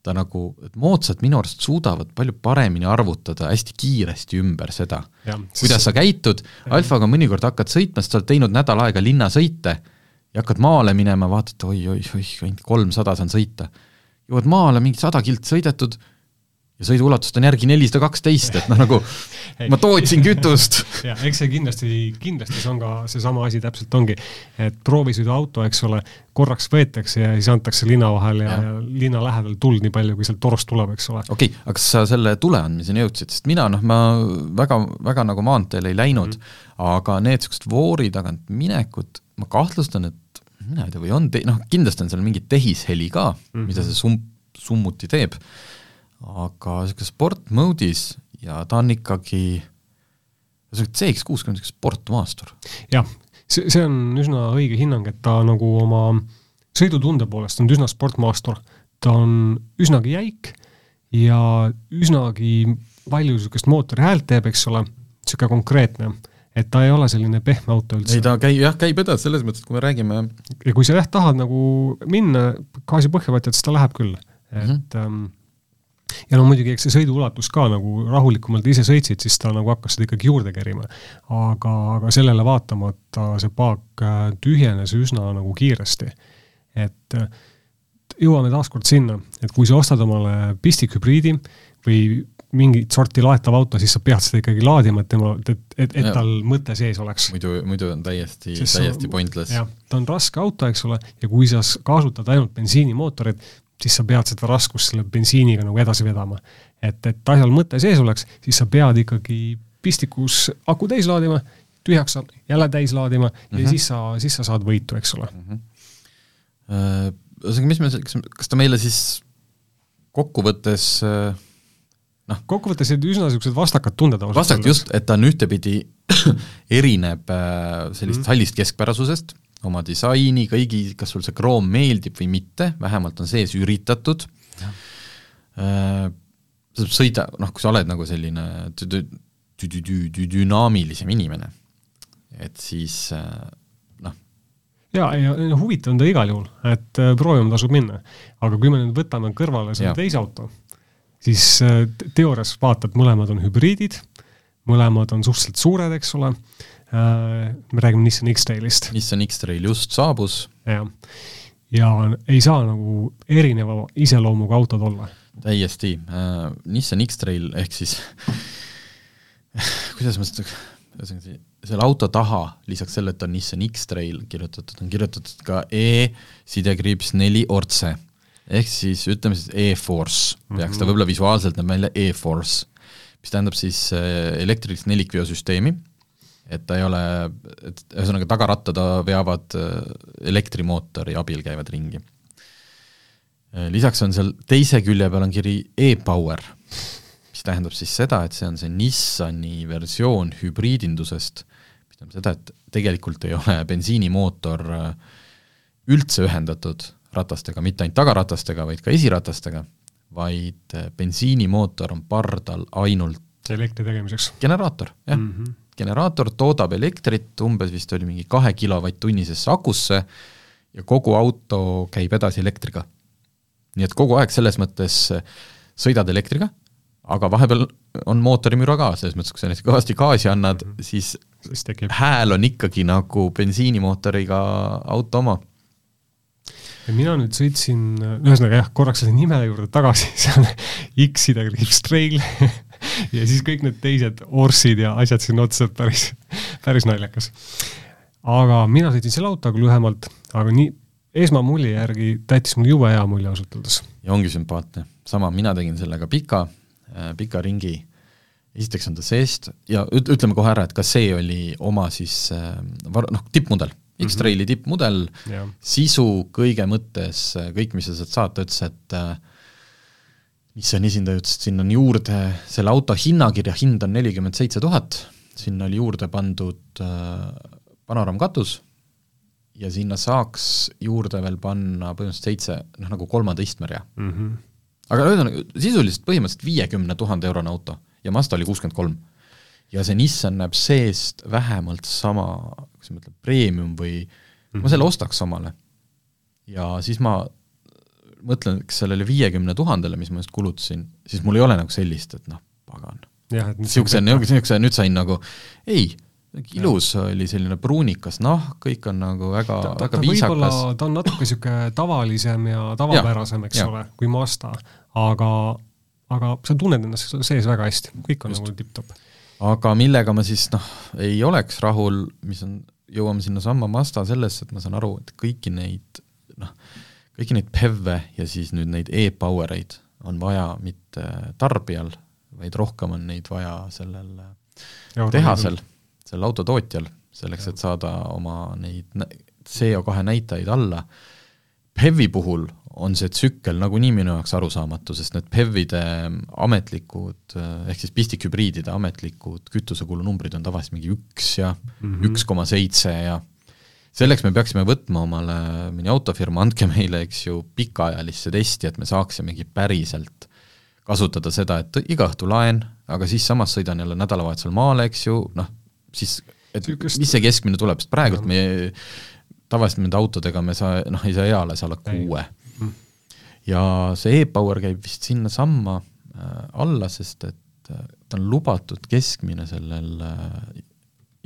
ta nagu, et moodsad minu arust suudavad palju paremini arvutada hästi kiiresti ümber seda, kuidas sa käitud, Alfaga mõnikord hakkad sõitma, sest sa oled teinud nädal aega linnasõite ja hakkad maale minema, vaatad oi-oi-oi, ainult kolmsada saan sõita. jõuad maale, mingi sada kilt sõidetud ja sõiduulatust on järgi nelisada kaksteist, et noh, nagu ma tootsin kütust. jah, eks see kindlasti, kindlasti see on ka seesama asi täpselt ongi, et proovisõiduauto, eks ole, korraks võetakse ja siis antakse linna vahel ja, ja linna lähedal tuld nii palju, kui sealt torust tuleb, eks ole. okei okay,, aga kas sa selle tule andmiseni jõudsid, sest mina noh, ma väga, väga nagu maanteel ei läinud mm, -hmm. aga need niisugused voori tagant minekud, ma kahtlustan, et mina ei tea, või on te-, noh, kindlasti on seal mingi tehisheli ka mm, -hmm. mida see sum-, summuti teeb aga niisugune sport mode'is ja ta on ikkagi, niisugune CX kuuskümmend üks sportmaastur. jah, see, see on üsna õige hinnang, et ta nagu oma sõidutunde poolest on üsna sportmaastur, ta on üsnagi jäik ja üsnagi palju niisugust mootori häält teeb, eks ole, niisugune konkreetne et ta ei ole selline pehme auto üldse. ei, ta käib, jah, käib edasi, selles mõttes, et kui me räägime ja kui sa jah, tahad nagu minna gaasi põhja võtta, siis ta läheb küll, et mm -hmm. ähm, ja no muidugi, eks see sõiduulatus ka nagu rahulikumalt ise sõitsid, siis ta nagu hakkas seda ikkagi juurde kerima. aga, aga sellele vaatamata see paak äh, tühjenes üsna nagu kiiresti. et äh, jõuame taaskord sinna, et kui sa ostad omale pistikhübriidi või mingit sorti laetav auto, siis sa pead seda ikkagi laadima, et tema, et, et, et tal mõte sees oleks. muidu, muidu on täiesti, täiesti pointless. jah, ta on raske auto, eks ole, ja kui sa kasutad ainult bensiinimootorit, siis sa pead seda raskust selle bensiiniga nagu edasi vedama. et, et asjal mõte sees oleks, siis sa pead ikkagi pistikus aku täis laadima, tühjaks saad, jälle täis laadima mm -hmm. ja mhm. siis sa, siis sa saad võitu, eks ole mm. -hmm. Ühesõnaga, mis me, kas, kas ta meile siis kokkuvõttes äh, noh, kokkuvõttes olid üsna niisugused vastakad tunded ausalt vastakad just, et ta on ühtepidi erineb äh, sellisest mm -hmm. hallist keskpärasusest, oma disaini, kõigi, kas sul see kroom meeldib või mitte, vähemalt on sees üritatud. Äh, sa sõida, noh, kui sa oled nagu selline dünaamilisem inimene, et siis äh, noh. jaa, ja huvitav on ta igal juhul, et äh, proovima tasub minna. aga kui me nüüd võtame kõrvale selle teise auto, siis teoorias vaatad, mõlemad on hübriidid, mõlemad on suhteliselt suured, eks ole me räägime Nissan X-Trailist. Nissan X-Trail just saabus. jah, ja ei saa nagu erineva iseloomuga autod olla. täiesti äh,, Nissan X-Trail ehk siis kuidas ma seda, ühesõnaga selle auto taha, lisaks sellele, et on Nissan X-Trail kirjutatud, on kirjutatud ka E sidekriips neli Orce. ehk siis ütleme siis E-Force peaks mm -hmm. ta mhm. võib-olla visuaalselt näeb välja E-Force, mis tähendab siis äh, elektrilist nelikveosüsteemi et ta ei ole, et ühesõnaga tagarattad veavad äh, elektrimootori abil, käivad ringi. Äh, lisaks on seal teise külje peal on kiri e-power, mis tähendab siis seda, et see on see Nissani versioon hübriidindusest, mis tähendab seda, et tegelikult ei ole bensiinimootor äh, üldse ühendatud ratastega, mitte ainult tagaratastega, vaid ka esiratastega, vaid bensiinimootor on pardal ainult elektri tegemiseks. generaator, jah mm. -hmm generaator toodab elektrit, umbes vist oli mingi kahe kilovatt-tunnisesse akusse ja kogu auto käib edasi elektriga. nii et kogu aeg selles mõttes sõidad elektriga, aga vahepeal on mootorimüra ka, selles mõttes, kui sa näiteks kõvasti gaasi annad mm, -hmm. siis, siis tekib. hääl on ikkagi nagu bensiinimootoriga auto oma. ja mina nüüd sõitsin, ühesõnaga jah, korraks selle nime juurde tagasi, see on X-ide kriips trail ja siis kõik need teised orsid ja asjad sinna otsa, päris, päris naljakas. aga mina sõitsin selle autoga lühemalt, aga nii, esmamulje järgi ta jättis mulle jube hea mulje ausalt öeldes. ja ongi sümpaatne, sama, mina tegin sellega pika, pika ringi, esiteks on ta seest ja üt-, ütleme kohe ära, et ka see oli oma siis var-, noh, tippmudel. X-Traili tippmudel, sisu kõige mõttes, kõik, mis sa sealt saad, ta ütles, et äh, Nissani esindaja ütles, et sinna on juurde, selle auto hinnakirja hind on nelikümmend seitse tuhat, sinna oli juurde pandud äh, panoraamkatus ja sinna saaks juurde veel panna põhimõtteliselt seitse, noh nagu kolmanda istmerea mm. -hmm. aga ühesõnaga, sisuliselt põhimõtteliselt viiekümne tuhande eurone auto ja Mazda oli kuuskümmend kolm. ja see Nissan näeb seest vähemalt sama kuidas ma ütlen, premium või mm -hmm. ma selle ostaks omale. ja siis ma mõtlen, kas sellele viiekümne tuhandele, mis ma just kulutasin, siis mul ei ole nagu sellist, et noh, pagan. niisuguse, niisuguse, nüüd sain nagu, ei, ilus ja. oli selline pruunikas nahk, kõik on nagu väga, väga viisakas. ta on natuke niisugune tavalisem ja tavapärasem, eks ja. ole, kui Mazda, aga, aga sa tunned ennast sees väga hästi, kõik on Just. nagu tipp-topp aga millega ma siis noh, ei oleks rahul, mis on, jõuame sinnasamma Mazda sellesse, et ma saan aru, et kõiki neid noh, kõiki neid PEV-e ja siis nüüd neid e-power eid on vaja mitte tarbijal, vaid rohkem on neid vaja sellel tehasel, sellel autotootjal, selleks, et saada oma neid CO2 näitajaid alla. PEV-i puhul on see tsükkel nagunii minu jaoks arusaamatu, sest need PEV-ide ametlikud, ehk siis pistikhübriidide ametlikud kütusekulunumbrid on tavaliselt mingi üks ja mhm. üks koma seitse ja selleks me peaksime võtma omale mõni autofirma, andke meile, eks ju, pikaajalisse testi, et me saaksimegi päriselt kasutada seda, et iga õhtu laen, aga siis samas sõidan jälle nädalavahetusel maale, eks ju, noh, siis et Sükest... mis see keskmine tuleb, sest praegult me tavaliselt nende autodega me saa, noh, ei saa eales alla kuue. Ja see e-Power käib vist sinnasamma äh, alla, sest et äh, ta on lubatud keskmine sellel äh,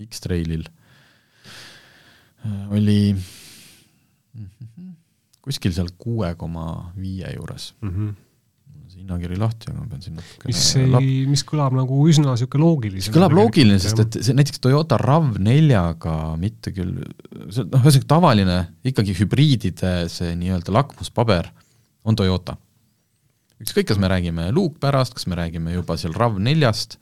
X-Trailil oli kuskil seal kuue koma viie juures mm. -hmm see hinnakiri lahti, aga ma pean siin natukene mis ei, mis kõlab nagu üsna niisugune loogiline. kõlab loogiline, sest et see näiteks Toyota RAV4-ga mitte küll, see noh, ühesõnaga tavaline ikkagi hübriidide see nii-öelda lakmuspaber on Toyota. ükskõik, kas me räägime luukpärast, kas me räägime juba seal RAV4-st,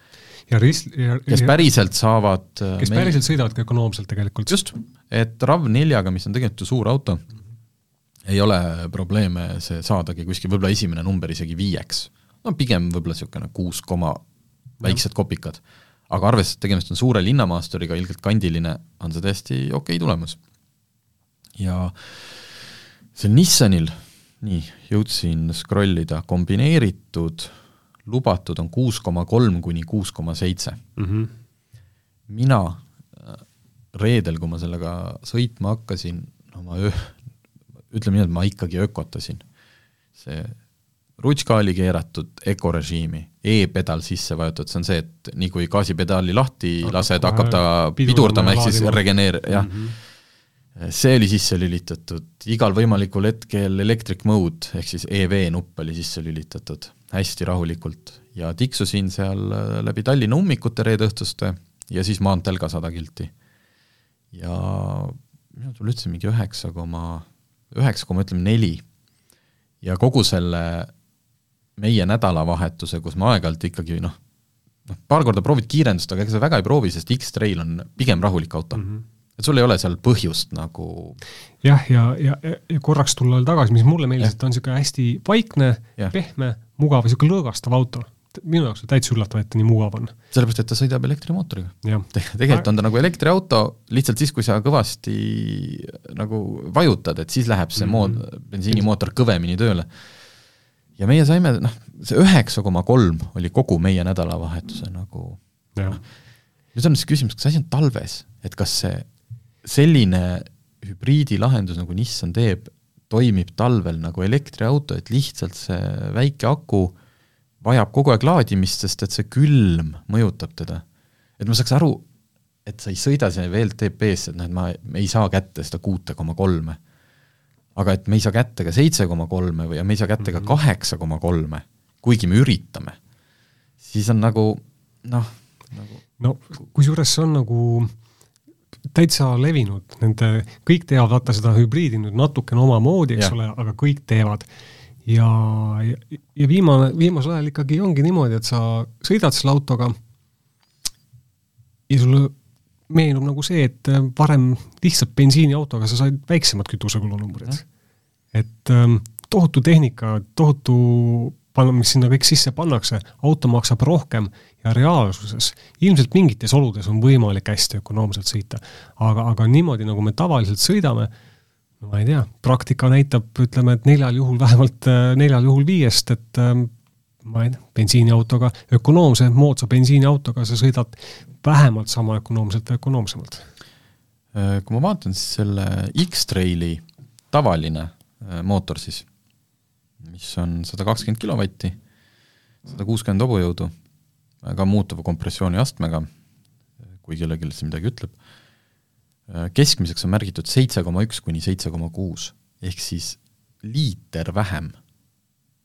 ja ris-, ja kes päriselt saavad äh, kes meil... päriselt sõidavad ka ökonoomselt tegelikult. just, et RAV4-ga, mis on tegelikult ju suur auto, ei ole probleeme see saadagi kuskil võib-olla esimene number isegi viieks. no pigem võib-olla niisugune kuus koma väiksed kopikad. aga arvestades, et tegemist on suure linnamaasturiga, ilgelt kandiline, on see täiesti okei okay tulemus. ja sel Nissanil nii, jõudsin scroll ida, kombineeritud lubatud on kuus koma kolm kuni kuus koma seitse. Mhm. mina äh, reedel, kui ma sellega sõitma hakkasin, no ma öö, ütleme nii, et ma ikkagi ökotasin. see rutska oli keeratud ökorežiimi e, e-pedal sisse vajutud, see on see, et nii kui gaasipedaali lahti hakkab lased, hakkab ta pidurdama, ehk siis regeneer-, jah mm. -hmm see oli sisse lülitatud, igal võimalikul hetkel electric mode ehk siis EV nupp oli sisse lülitatud, hästi rahulikult ja tiksusin seal äh, läbi Tallinna ummikute reede õhtuste ja siis maanteel ka sada kilti. ja minu tuli üldse mingi üheksa koma, üheksa koma ütleme neli. ja kogu selle meie nädalavahetuse, kus ma aeg-ajalt ikkagi noh, noh, paar korda proovid kiirendust, aga ega sa väga ei proovi, sest X-Trail on pigem rahulik auto mm. -hmm et sul ei ole seal põhjust nagu jah, ja, ja, ja, ja korraks tulla veel tagasi, mis mulle meeldis, et ta on niisugune hästi vaikne, pehme, mugav, niisugune lõõgastav auto. minu jaoks on täitsa üllatav, et ta nii mugav on. sellepärast, et ta sõidab elektrimootoriga. tegelikult on ta nagu elektriauto, lihtsalt siis, kui sa kõvasti nagu vajutad, et siis läheb see mm -hmm. mood-, bensiinimootor kõvemini tööle. ja meie saime, noh, see üheksa koma kolm oli kogu meie nädalavahetuse nagu noh, nüüd on siis küsimus, kas asi on talves, et kas see selline hübriidilahendus, nagu Nissan teeb, toimib talvel nagu elektriauto, et lihtsalt see väike aku vajab kogu aeg laadimist, sest et see külm mõjutab teda. et ma saaks aru, et sa ei sõida sinna VLTP-sse, et noh, et ma, ei saa kätte seda kuute koma kolme. aga et me ei saa kätte ka seitse koma kolme või me ei saa kätte ka Mhm. kaheksa koma kolme, kuigi me üritame, siis on nagu noh, nagu no kusjuures see on nagu täitsa levinud, nende, kõik teevad vaata seda hübriidi nüüd natukene omamoodi, eks Jah. ole, aga kõik teevad. ja, ja, ja viimane, viimasel ajal ikkagi ongi niimoodi, et sa sõidad selle autoga ja sulle meenub nagu see, et varem lihtsalt bensiiniautoga sa said väiksemad kütusekulunumbrid. et ähm, tohutu tehnika, tohutu mis sinna kõik sisse pannakse, auto maksab rohkem ja reaalsuses ilmselt mingites oludes on võimalik hästi ökonoomselt sõita. aga, aga niimoodi, nagu me tavaliselt sõidame, no ma ei tea, praktika näitab, ütleme, et neljal juhul, vähemalt äh, neljal juhul viiest, et ähm, ma ei tea, bensiiniautoga, ökonoomse, moodsa bensiiniautoga sa sõidad vähemalt sama ökonoomselt või ökonoomsemalt. Äh, kui ma vaatan siis selle X-Traili tavaline äh, mootor siis, mis on sada kakskümmend kilovatti, sada kuuskümmend hobujõudu, väga muutuva kompressiooniastmega, kui kellelegi see midagi ütleb, keskmiseks on märgitud seitse koma üks kuni seitse koma kuus, ehk siis liiter vähem.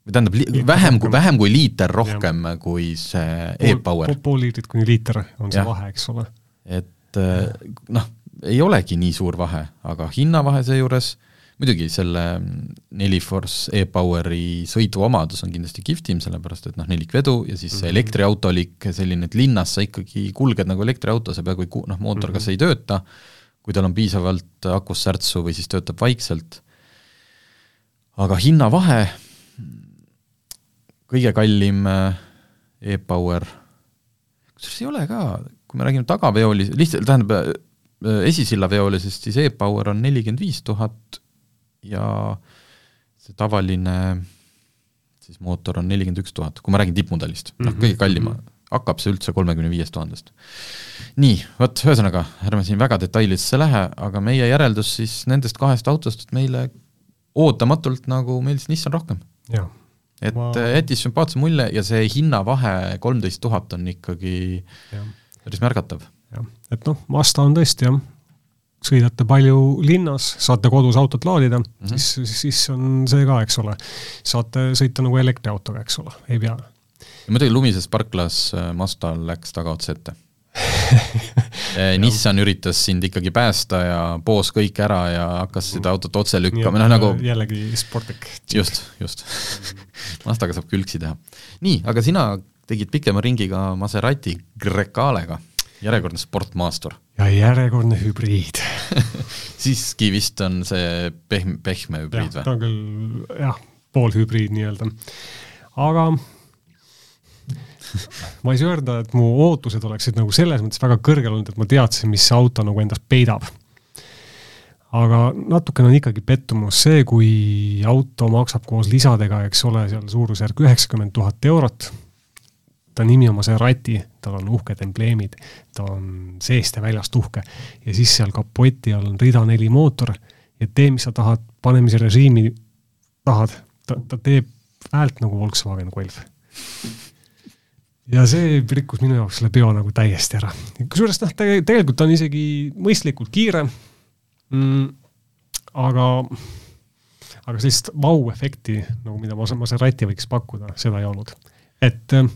või tähendab, vähem kui, vähem kui liiter rohkem ja. kui see e-Power. pool liitrit kuni liiter on see Jah. vahe, eks ole. et äh, noh, ei olegi nii suur vahe, aga hinnavahe seejuures, muidugi selle Neliforce e-Poweri sõiduomadus on kindlasti kihvtim, sellepärast et noh, nelikvedu ja siis see elektriautolik selline, et linnas sa ikkagi kulged nagu elektriauto, sa peaaegu ei noh, mootor kas ei tööta, kui tal on piisavalt akus särtsu või siis töötab vaikselt, aga hinnavahe, kõige kallim äh, e-Power, kusjuures ei ole ka, kui me räägime tagaveolis-, lihtsalt tähendab, äh, esisillaveolisest, siis e-Power on nelikümmend viis tuhat ja see tavaline siis mootor on nelikümmend üks tuhat, kui ma räägin tippmudelist, noh Mhm, kõige kallima, hakkab see üldse kolmekümne viiest tuhandest. nii, vot ühesõnaga, ärme siin väga detailidesse lähe, aga meie järeldus siis nendest kahest autost, et meile ootamatult nagu meeldis Nissan rohkem. et Ma- ma... jättis sümpaatse mulje ja see hinnavahe kolmteist tuhat on ikkagi jah, päris märgatav. jah, et noh, Mazda on tõesti jah, sõidate palju linnas, saate kodus autot laadida mm. -hmm. siis, siis on see ka, eks ole. saate sõita nagu elektriautoga, eks ole, ei pea. ja muidugi lumises parklas äh, Mazda läks tagaotsa ette Nissan üritas sind ikkagi päästa ja poos kõik ära ja hakkas seda autot otse lükkama, noh nagu jällegi sportlik. just, just Mazdaga saab külgsi teha. nii, aga sina tegid pikema ringiga Maserati Grecalega, järjekordne sportmaastur. ja järjekordne hübriid. siiski vist on see pehme, pehme hübriid ta või? on küll jah, poolhübriid nii-öelda. aga ma ei saa öelda, et mu ootused oleksid nagu selles mõttes väga kõrgel olnud, et ma teadsin, mis see auto nagu endast peidab. aga natukene on ikkagi pettumus see, kui auto maksab koos lisadega, eks ole, seal suurusjärk üheksakümmend tuhat eurot. Ta nimi on Maserati, tal on uhked embleemid, ta on seest ja väljast uhke ja siis seal kapoti all on rida neli mootor ja tee, mis sa tahad, panemise režiimi tahad, ta, ta teeb häält nagu Volkswagen Golf ja see rikkus minu jaoks selle peo nagu täiesti ära. kusjuures noh, tegelikult on isegi mõistlikult kiire mm,, aga, aga sellist vau-efekti nagu mida Mas-, Maserati võiks pakkuda, seda ei olnud. et äh,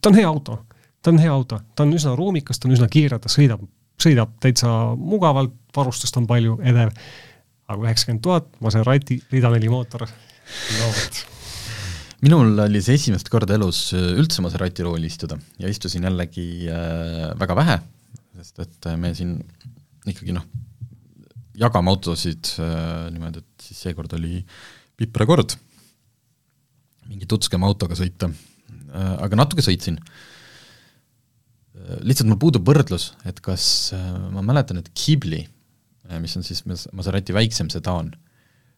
ta on hea auto, ta on hea auto, ta on üsna ruumikas, ta on üsna kiire, ta sõidab, sõidab täitsa mugavalt, varustust on palju, edev, aga üheksakümmend tuhat, Maserati rida neli mootor, no vot. Minul oli see esimest korda elus üldse Maserati rooli istuda. Ja istusin jällegi äh, väga vähe, sest et me siin ikkagi noh, jagame autosid äh, niimoodi, et siis seekord oli piprarekord mingi tutskema autoga sõita aga natuke sõitsin äh,. lihtsalt mul puudub võrdlus, et kas äh, ma mäletan, et Ghibli äh,, mis on siis Mas- Maserati väiksem sedaan,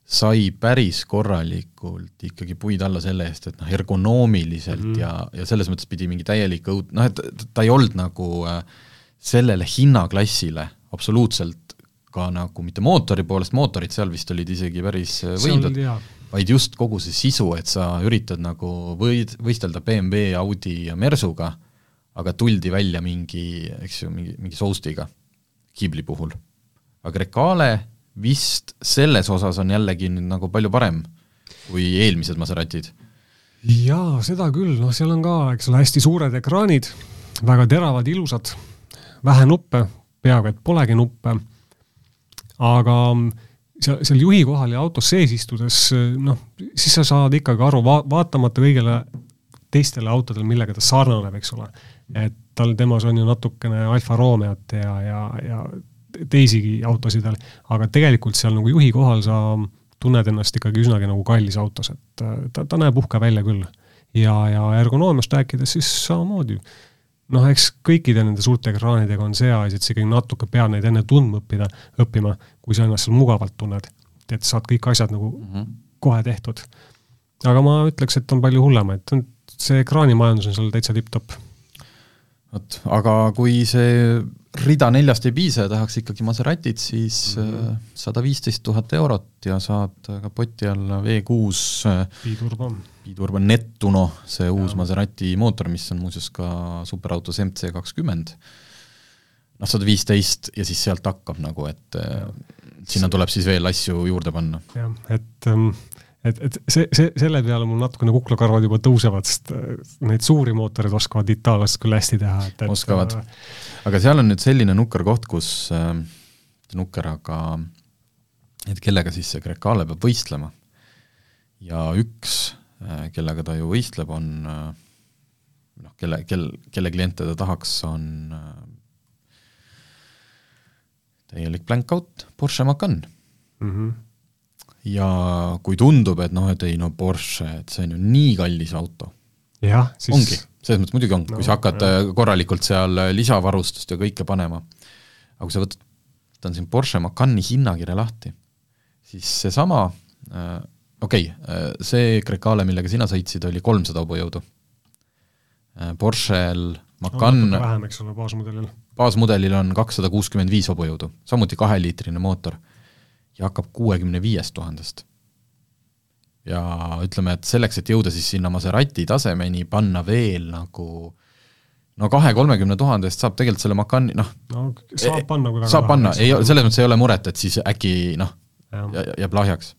sai päris korralikult ikkagi puid alla selle eest, et noh, ergonoomiliselt mm -hmm. ja, ja selles mõttes pidi mingi täielik õud-, noh et ta ei olnud nagu äh, sellele hinnaklassile absoluutselt ka nagu mitte mootori poolest, mootorid seal vist olid isegi päris äh, võimsad, vaid just kogu see sisu, et sa üritad nagu võid-, võistelda BMW, Audi ja Mersuga, aga tuldi välja mingi, eks ju, mingi, mingi soustiga Ghibli puhul. aga Recale vist selles osas on jällegi nüüd nagu palju parem kui eelmised Maseratid. jaa, seda küll, noh, seal on ka, eks ole, hästi suured ekraanid, väga teravad, ilusad, vähe nuppe, peaaegu et polegi nuppe, aga seal, seal juhi kohal ja autos sees istudes, noh, siis sa saad ikkagi aru, va-, vaatamata kõigele teistele autodele, millega ta sarnaneb, eks ole, et tal, temas on ju natukene Alfa Romeot ja, ja, ja teisigi autosid veel, aga tegelikult seal nagu juhi kohal sa tunned ennast ikkagi üsnagi nagu kallis autos, et ta, ta näeb uhke välja küll. ja, ja ergonoomiast rääkides siis samamoodi. Noh, eks kõikide nende suurte ekraanidega on see asi, et sa ikkagi natuke pead neid enne tundma õppida, õppima, kui sa ennast seal mugavalt tunned. et saad kõik asjad nagu mm -hmm. kohe tehtud. aga ma ütleks, et on palju hullemaid, see ekraanimajandus on seal täitsa tipp-topp. vot, aga kui see rida neljast ei piisa ja tahaks ikkagi Maseratit, siis mhm. äh, sada viisteist tuhat eurot ja saad kapoti alla V6 biturbo biturbo Nettuno, see uus ja. Maserati mootor, mis on muuseas ka superautos MC kakskümmend, noh, sada viisteist ja siis sealt hakkab nagu, et ja. sinna tuleb siis veel asju juurde panna. jah, et ähm, et, et see, see, selle peale mul natukene kuklakarvad juba tõusevad, sest äh, neid suuri mootoreid oskavad itaallased küll hästi teha, et, et oskavad. Äh, aga seal on nüüd selline nukker koht, kus äh,, nukker, aga et kellega siis see Grecale peab võistlema. ja üks, äh, kellega ta ju võistleb, on äh, noh, kelle, kel, kelle kliente ta tahaks, on äh, täielik blank out, Porsche Macan mm. -hmm ja kui tundub, et noh, et ei no Porsche, et see on ju nii kallis auto. jah, siis ongi, selles mõttes muidugi on no,, kui sa hakkad jah. Korralikult seal lisavarustust ja kõike panema. aga kui sa võtad, võtan siin Porsche Macani hinnakirja lahti, siis seesama äh,, okei okay, äh,, see Grecale, millega sina sõitsid, oli kolmsada hobujõudu äh,. Porschel Macan no, vähem, eks ole, baasmudelil. baasmudelil on kakssada kuuskümmend viis hobujõudu, samuti kaheliitrine mootor ja hakkab kuuekümne viiest tuhandest. ja ütleme, et selleks, et jõuda siis sinna Maserati tasemeni, panna veel nagu no kahe-kolmekümne tuhande eest saab tegelikult selle Macani noh no saab panna, kui väga saab panna, ei, selles mõttes ei ole muret, et siis äkki noh, jääb lahjaks.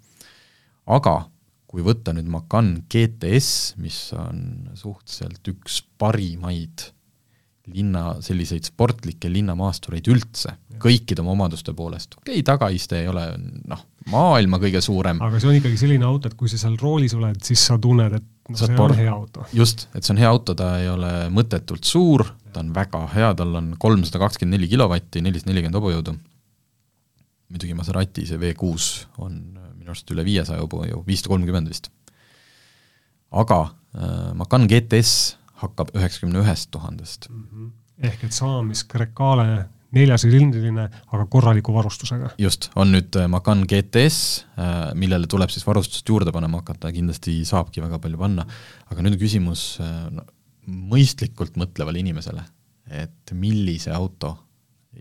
aga kui võtta nüüd Macan GTS, mis on suhteliselt üks parimaid linna selliseid sportlikke linnamaastureid üldse, kõikide oma omaduste poolest, okei okay,, tagaiste ei ole noh, maailma kõige suurem. aga see on ikkagi selline auto, et kui sa seal roolis oled, siis sa tunned, et no, see on hea auto. just, et see on hea auto, ta ei ole mõttetult suur, ta on väga hea, tal on kolmsada kakskümmend neli kilovatti, nelisada nelikümmend hobujõudu. muidugi Maserati see V6 on minu arust üle viiesaja hobujõu, viissada kolmkümmend vist. aga äh, Macan GTS hakkab üheksakümne ühest tuhandest. -hmm. ehk et sama, mis Grecale neljasilindriline, aga korraliku varustusega. just, on nüüd äh, Macan GTS, äh, millele tuleb siis varustust juurde panema hakata, kindlasti saabki väga palju panna, aga nüüd on küsimus äh, no, mõistlikult mõtlevale inimesele, et millise auto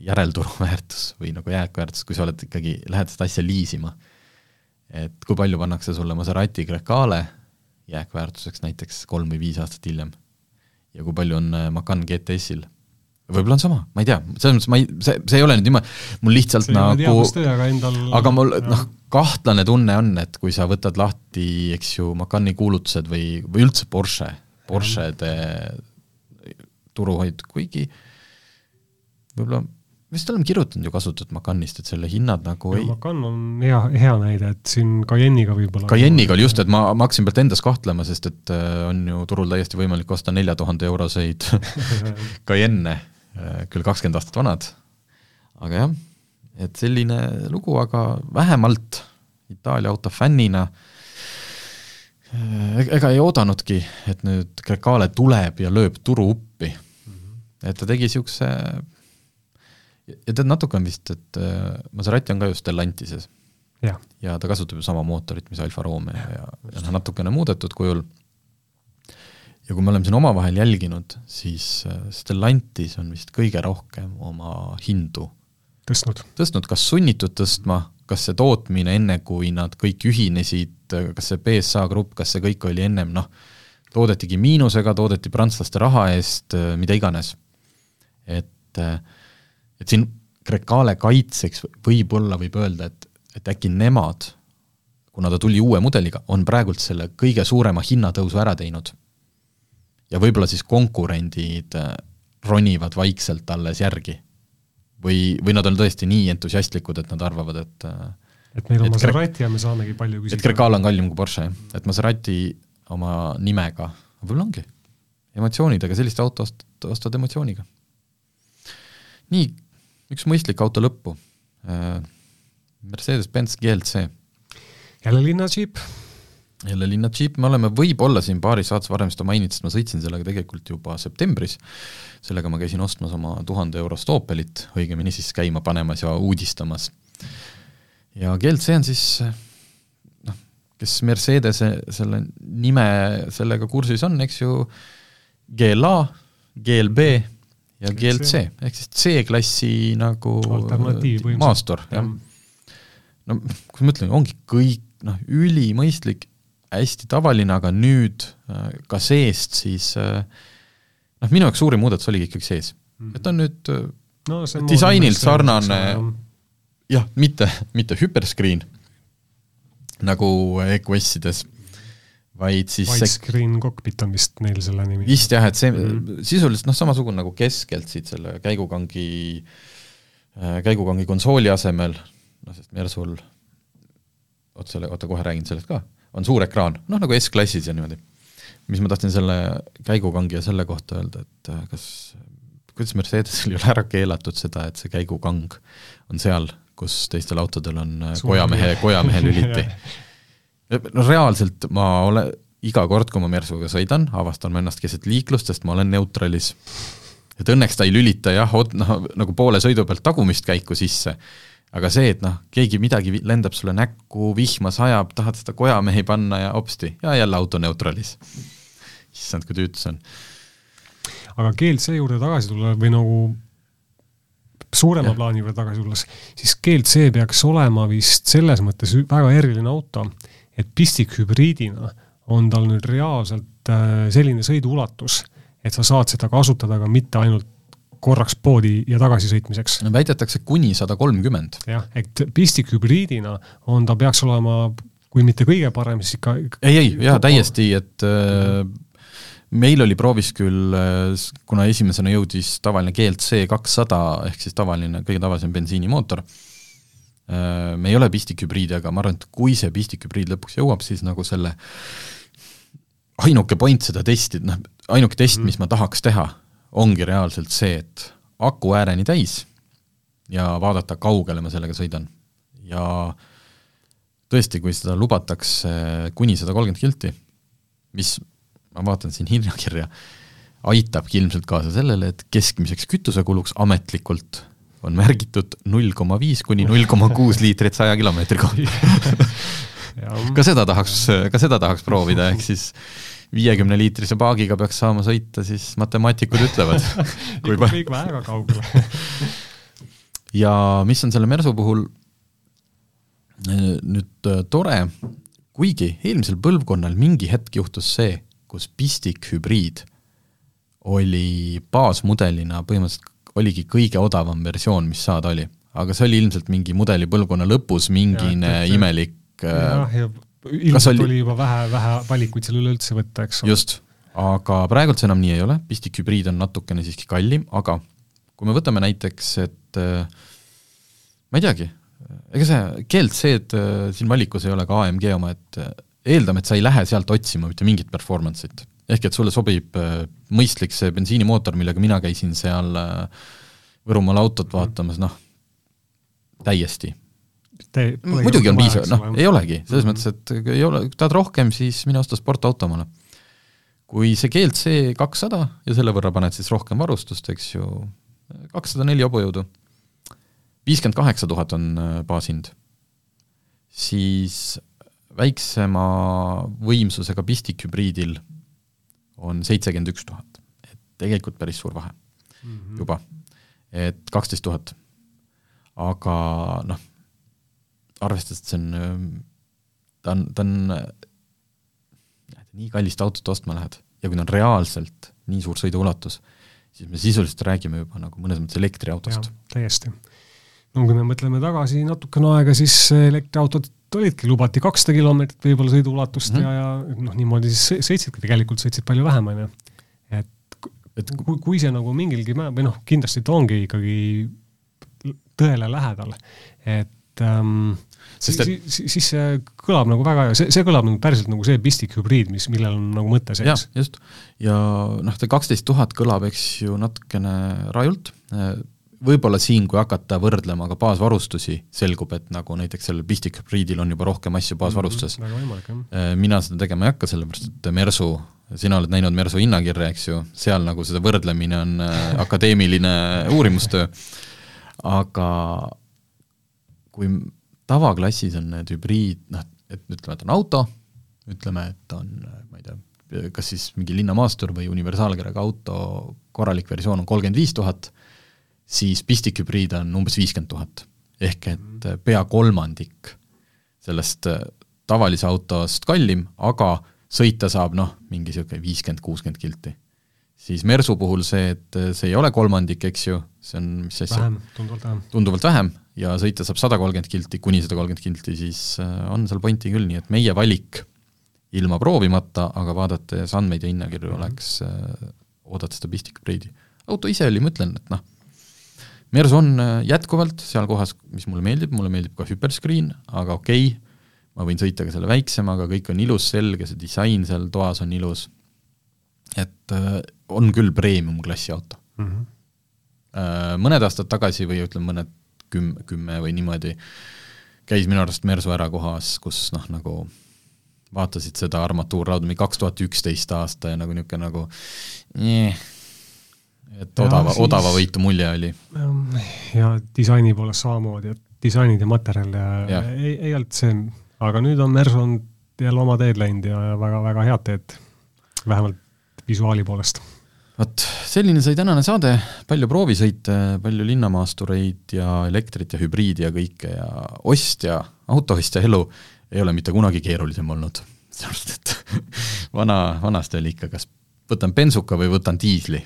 järelturuväärtus või nagu jääkväärtus, kui sa oled ikkagi, lähed seda asja liisima, et kui palju pannakse sulle Maserati Grecale jääkväärtuseks näiteks kolm või viis aastat hiljem ja kui palju on äh, Macan GTS-il. võib-olla on sama, ma ei tea, selles mõttes ma ei, see, see ei ole nüüd niimoodi, mul lihtsalt see nagu aga endal aga mul noh, kahtlane tunne on, et kui sa võtad lahti, eks ju, Macani kuulutused või, või üldse Porsche, Porschede turuhoid, kuigi võib-olla vist oleme kirjutanud ju kasutatud Macanist, et selle hinnad nagu ja, ei Macan on hea, hea näide, et siin Cayenne'iga võib-olla Cayenne'iga oli just, et ma, ma hakkasin pealt endas kahtlema, sest et äh, on ju turul täiesti võimalik osta nelja tuhande euroseid Cayenne, äh, küll kakskümmend aastat vanad, aga jah, et selline lugu, aga vähemalt Itaalia autofännina äh, ega ei oodanudki, et nüüd Grecale tuleb ja lööb turu uppi. Mhm. et ta tegi niisuguse ja tead, natuke on vist, et äh, Maserati on ka ju Stellantises. ja ta kasutab ju sama mootorit, mis Alfa Romeo ja, ja, ja noh, natukene muudetud kujul. ja kui me oleme siin omavahel jälginud, siis äh, Stellantis on vist kõige rohkem oma hindu tõstnud, tõstnud, kas sunnitud tõstma, kas see tootmine enne, kui nad kõik ühinesid, kas see BSA grupp, kas see kõik oli ennem noh, toodetigi miinusega, toodeti prantslaste raha eest, äh, mida iganes. et äh, et siin Grecale kaitseks võib-olla võib öelda, et, et äkki nemad, kuna ta tuli uue mudeliga, on praegult selle kõige suurema hinnatõusu ära teinud. ja võib-olla siis konkurendid äh, ronivad vaikselt alles järgi. või, või nad on tõesti nii entusiastlikud, et nad arvavad, et äh, et meil on Maserati ja me saamegi palju küsida. et Grecale on kallim kui Porsche, jah. et Maserati oma nimega, võib-olla ongi, emotsioonidega, sellist auto ost-, ostad emotsiooniga. nii, üks mõistlik auto lõppu. Mercedes-Benz GLC, jälle linnadžiip, jälle linna džiip, me oleme võib-olla siin paari saates varem seda maininud, sest ma sõitsin sellega tegelikult juba septembris, sellega ma käisin ostmas oma tuhande eurost Opelit, õigemini siis käima panemas ja uudistamas. ja GLC on siis noh, kes Mercedese selle nime sellega kursis on, eks ju, GLA, GLB ja GLC ehk siis C-klassi nagu põhimõtteliselt. maastur, jah. no kuidas ma ütlen, ongi kõik noh, ülimõistlik, hästi tavaline, aga nüüd äh, ka seest siis äh, noh, minu jaoks suurim muudatus oligi ikkagi sees mm. -hmm. et on nüüd äh, no disainilt sarnane- jah, mitte, mitte hüperscreen nagu EQS-ides, vaid siis see Widescreen cockpit on vist neil selle nimi. vist jah, et see mm sisuliselt noh, samasugune nagu keskelt siit selle käigukangi, käigukangi konsooli asemel, noh sest Mersul, oot selle, oota kohe räägin sellest ka, on suur ekraan, noh nagu S-klassis ja niimoodi. mis ma tahtsin selle käigukangi ja selle kohta öelda, et äh, kas, kuidas Mercedesil ei ole ära keelatud seda, et see käigukang on seal, kus teistel autodel on äh, Suur kojamehe, kojamehe lüliti no reaalselt ma olen, iga kord, kui ma Mersuga sõidan, avastan ma ennast keset liiklust, sest ma olen neutralis. et õnneks ta ei lülita jah, noh, nagu poole sõidu pealt tagumist käiku sisse, aga see, et noh, keegi midagi lendab sulle näkku, vihma sajab, tahad seda kojamehi panna ja hopsti, ja jälle auto neutralis. issand, kui tüütu see on. aga GLC juurde tagasi tulla või nagu suurema Jah. plaani juurde tagasi tulles, siis GLC peaks olema vist selles mõttes väga eriline auto, et pistikhübriidina on tal nüüd reaalselt äh, selline sõiduulatus, et sa saad seda kasutada ka mitte ainult korraks poodi ja tagasi sõitmiseks. no väidetakse kuni sada kolmkümmend. jah, et pistikhübriidina on, ta peaks olema, kui mitte kõige parem, siis ikka ei, ei, jaa, täiesti, et äh, meil oli proovis küll, kuna esimesena jõudis tavaline GLC kakssada, ehk siis tavaline, kõige tavalisem bensiinimootor, äh, me ei ole pistikhübriid, aga ma arvan, et kui see pistikhübriid lõpuks jõuab, siis nagu selle ainuke point seda testi, noh, ainuke test, mis ma tahaks teha, ongi reaalselt see, et aku ääreni täis ja vaadata, kaugele ma sellega sõidan. ja tõesti, kui seda lubatakse kuni sada kolmkümmend kilti, mis ma vaatan siin hinnakirja, aitabki ilmselt kaasa sellele, et keskmiseks kütusekuluks ametlikult on märgitud null koma viis kuni null koma kuus liitrit saja kilomeetri kohta. ka seda tahaks, ka seda tahaks proovida, ehk siis viiekümne liitrise paagiga peaks saama sõita, siis matemaatikud ütlevad kui ikka pa- kõik väga kaugele ja mis on selle Mersu puhul eh, nüüd eh, tore, kuigi eelmisel põlvkonnal mingi hetk juhtus see, kus pistikhübriid oli baasmudelina põhimõtteliselt oligi kõige odavam versioon, mis saada oli. aga see oli ilmselt mingi mudeli põlvkonna lõpus mingine Ja, et- imelik jah, äh, ja ilmselt oli- oli... juba vähe, vähe valikuid seal üleüldse võtta, eks ole. just, aga praegult see enam nii ei ole, pistikhübriid on natukene siiski kallim, aga kui me võtame näiteks, et äh, ma ei teagi, ega see GLC-d äh, siin valikus ei ole ka AMG oma, et eeldame, et sa ei lähe sealt otsima mitte mingit performance'it. Ehk et sulle sobib äh, mõistlik see bensiinimootor, millega mina käisin seal äh, Võrumaal autot vaatamas, noh, täiesti. muidugi on piisav, noh, ei olegi, selles Mhm. mõttes, et ei ole, tahad rohkem, siis mine osta sportauto omale. kui see GLC kakssada ja selle võrra paned siis rohkem varustust, eks ju, kakssada neli hobujõudu, viiskümmend kaheksa tuhat on äh, baashind, siis väiksema võimsusega pistikhübriidil on seitsekümmend üks tuhat. et tegelikult päris suur vahe Mhm. juba, et kaksteist tuhat. aga noh, arvestades, et see on, ta on, ta on, nii kallist autot ostma lähed ja kui ta on reaalselt nii suur sõiduulatus, siis me sisuliselt räägime juba nagu mõnes mõttes elektriautost. täiesti. no kui me mõtleme tagasi natukene aega, siis elektriautod olidki, lubati kakssada kilomeetrit võib-olla sõiduulatust mm -hmm. ja, ja noh, niimoodi siis sõitsidki, tegelikult sõitsid palju vähem, on ju. et, et kui, kui see nagu mingilgi määral, või noh, kindlasti ta ongi ikkagi tõele lähedal, et ähm, sest et siis, siis see kõlab nagu väga, see, see kõlab nagu päriselt nagu see pistikhübriid, mis, millel on nagu mõte sees. just. ja noh, see kaksteist tuhat kõlab, eks ju, natukene rajult, võib-olla siin, kui hakata võrdlema ka baasvarustusi, selgub, et nagu näiteks sellel pistikhübriidil on juba rohkem asju baasvarustus mm. -hmm. Äh, mina seda tegema ei hakka, sellepärast et Mersu, sina oled näinud Mersu hinnakirja, eks ju, seal nagu seda võrdlemine on äh, akadeemiline uurimustöö, aga kui tavaklassis on need hübriid, noh, et ütleme, et on auto, ütleme, et on, ma ei tea, kas siis mingi linnamaastur või universaalkärega auto korralik versioon on kolmkümmend viis tuhat, siis pistikhübriid on umbes viiskümmend tuhat. ehk et pea kolmandik sellest tavalise autost kallim, aga sõita saab noh, mingi niisugune viiskümmend, kuuskümmend kilti siis Mersu puhul see, et see ei ole kolmandik, eks ju, see on mis asja? vähem, tunduvalt vähem. tunduvalt vähem ja sõita saab sada kolmkümmend kilti, kuni sada kolmkümmend kilti, siis äh, on seal pointi küll, nii et meie valik ilma proovimata, aga vaadates andmeid ja hinnakirju mm -hmm. oleks äh, oodata seda pistikupreidi. auto ise oli, ma ütlen, et noh, Mersu on äh, jätkuvalt seal kohas, mis mulle meeldib, mulle meeldib ka hüperscreen, aga okei okay,, ma võin sõita ka selle väiksemaga, kõik on ilus, selge, see disain seal toas on ilus, et äh, on küll premium-klassi auto mm. -hmm. Mõned aastad tagasi või ütleme, mõned küm-, kümme või niimoodi, käis minu arust Mersu ära kohas, kus noh, nagu vaatasid seda armatuurrauda, mingi kaks tuhat üksteist aasta ja nagu niisugune nagu nee, et odava, siis... odavavõitu mulje oli. ja disaini poolest samamoodi, et disainid ja materjal ja. ei, ei olnud see, aga nüüd on Mersu on jälle oma teed läinud ja väga-väga head teed, vähemalt visuaali poolest. vot, selline sai tänane saade, palju proovisõite, palju linnamaastureid ja elektrit ja hübriidi ja kõike ja ostja, autoostja elu ei ole mitte kunagi keerulisem olnud. sellepärast, et vana, vanasti oli ikka, kas võtan bensuka või võtan diisli.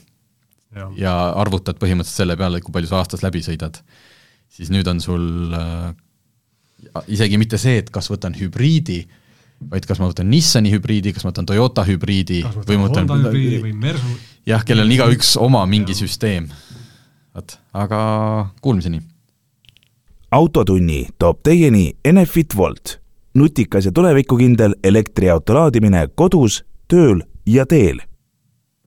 Ja arvutad põhimõtteliselt selle peale, kui palju sa aastas läbi sõidad. siis nüüd on sul äh, isegi mitte see, et kas võtan hübriidi vaid kas ma võtan Nissani hübriidi, kas ma võtan Toyota hübriidi või ma võtan Honda hübriidi või Mersu. jah, kellel on igaüks oma mingi ja. süsteem. vot, aga kuulmiseni. autotunni toob teieni Enefit Volt, nutikas ja tulevikukindel elektriauto laadimine kodus, tööl ja teel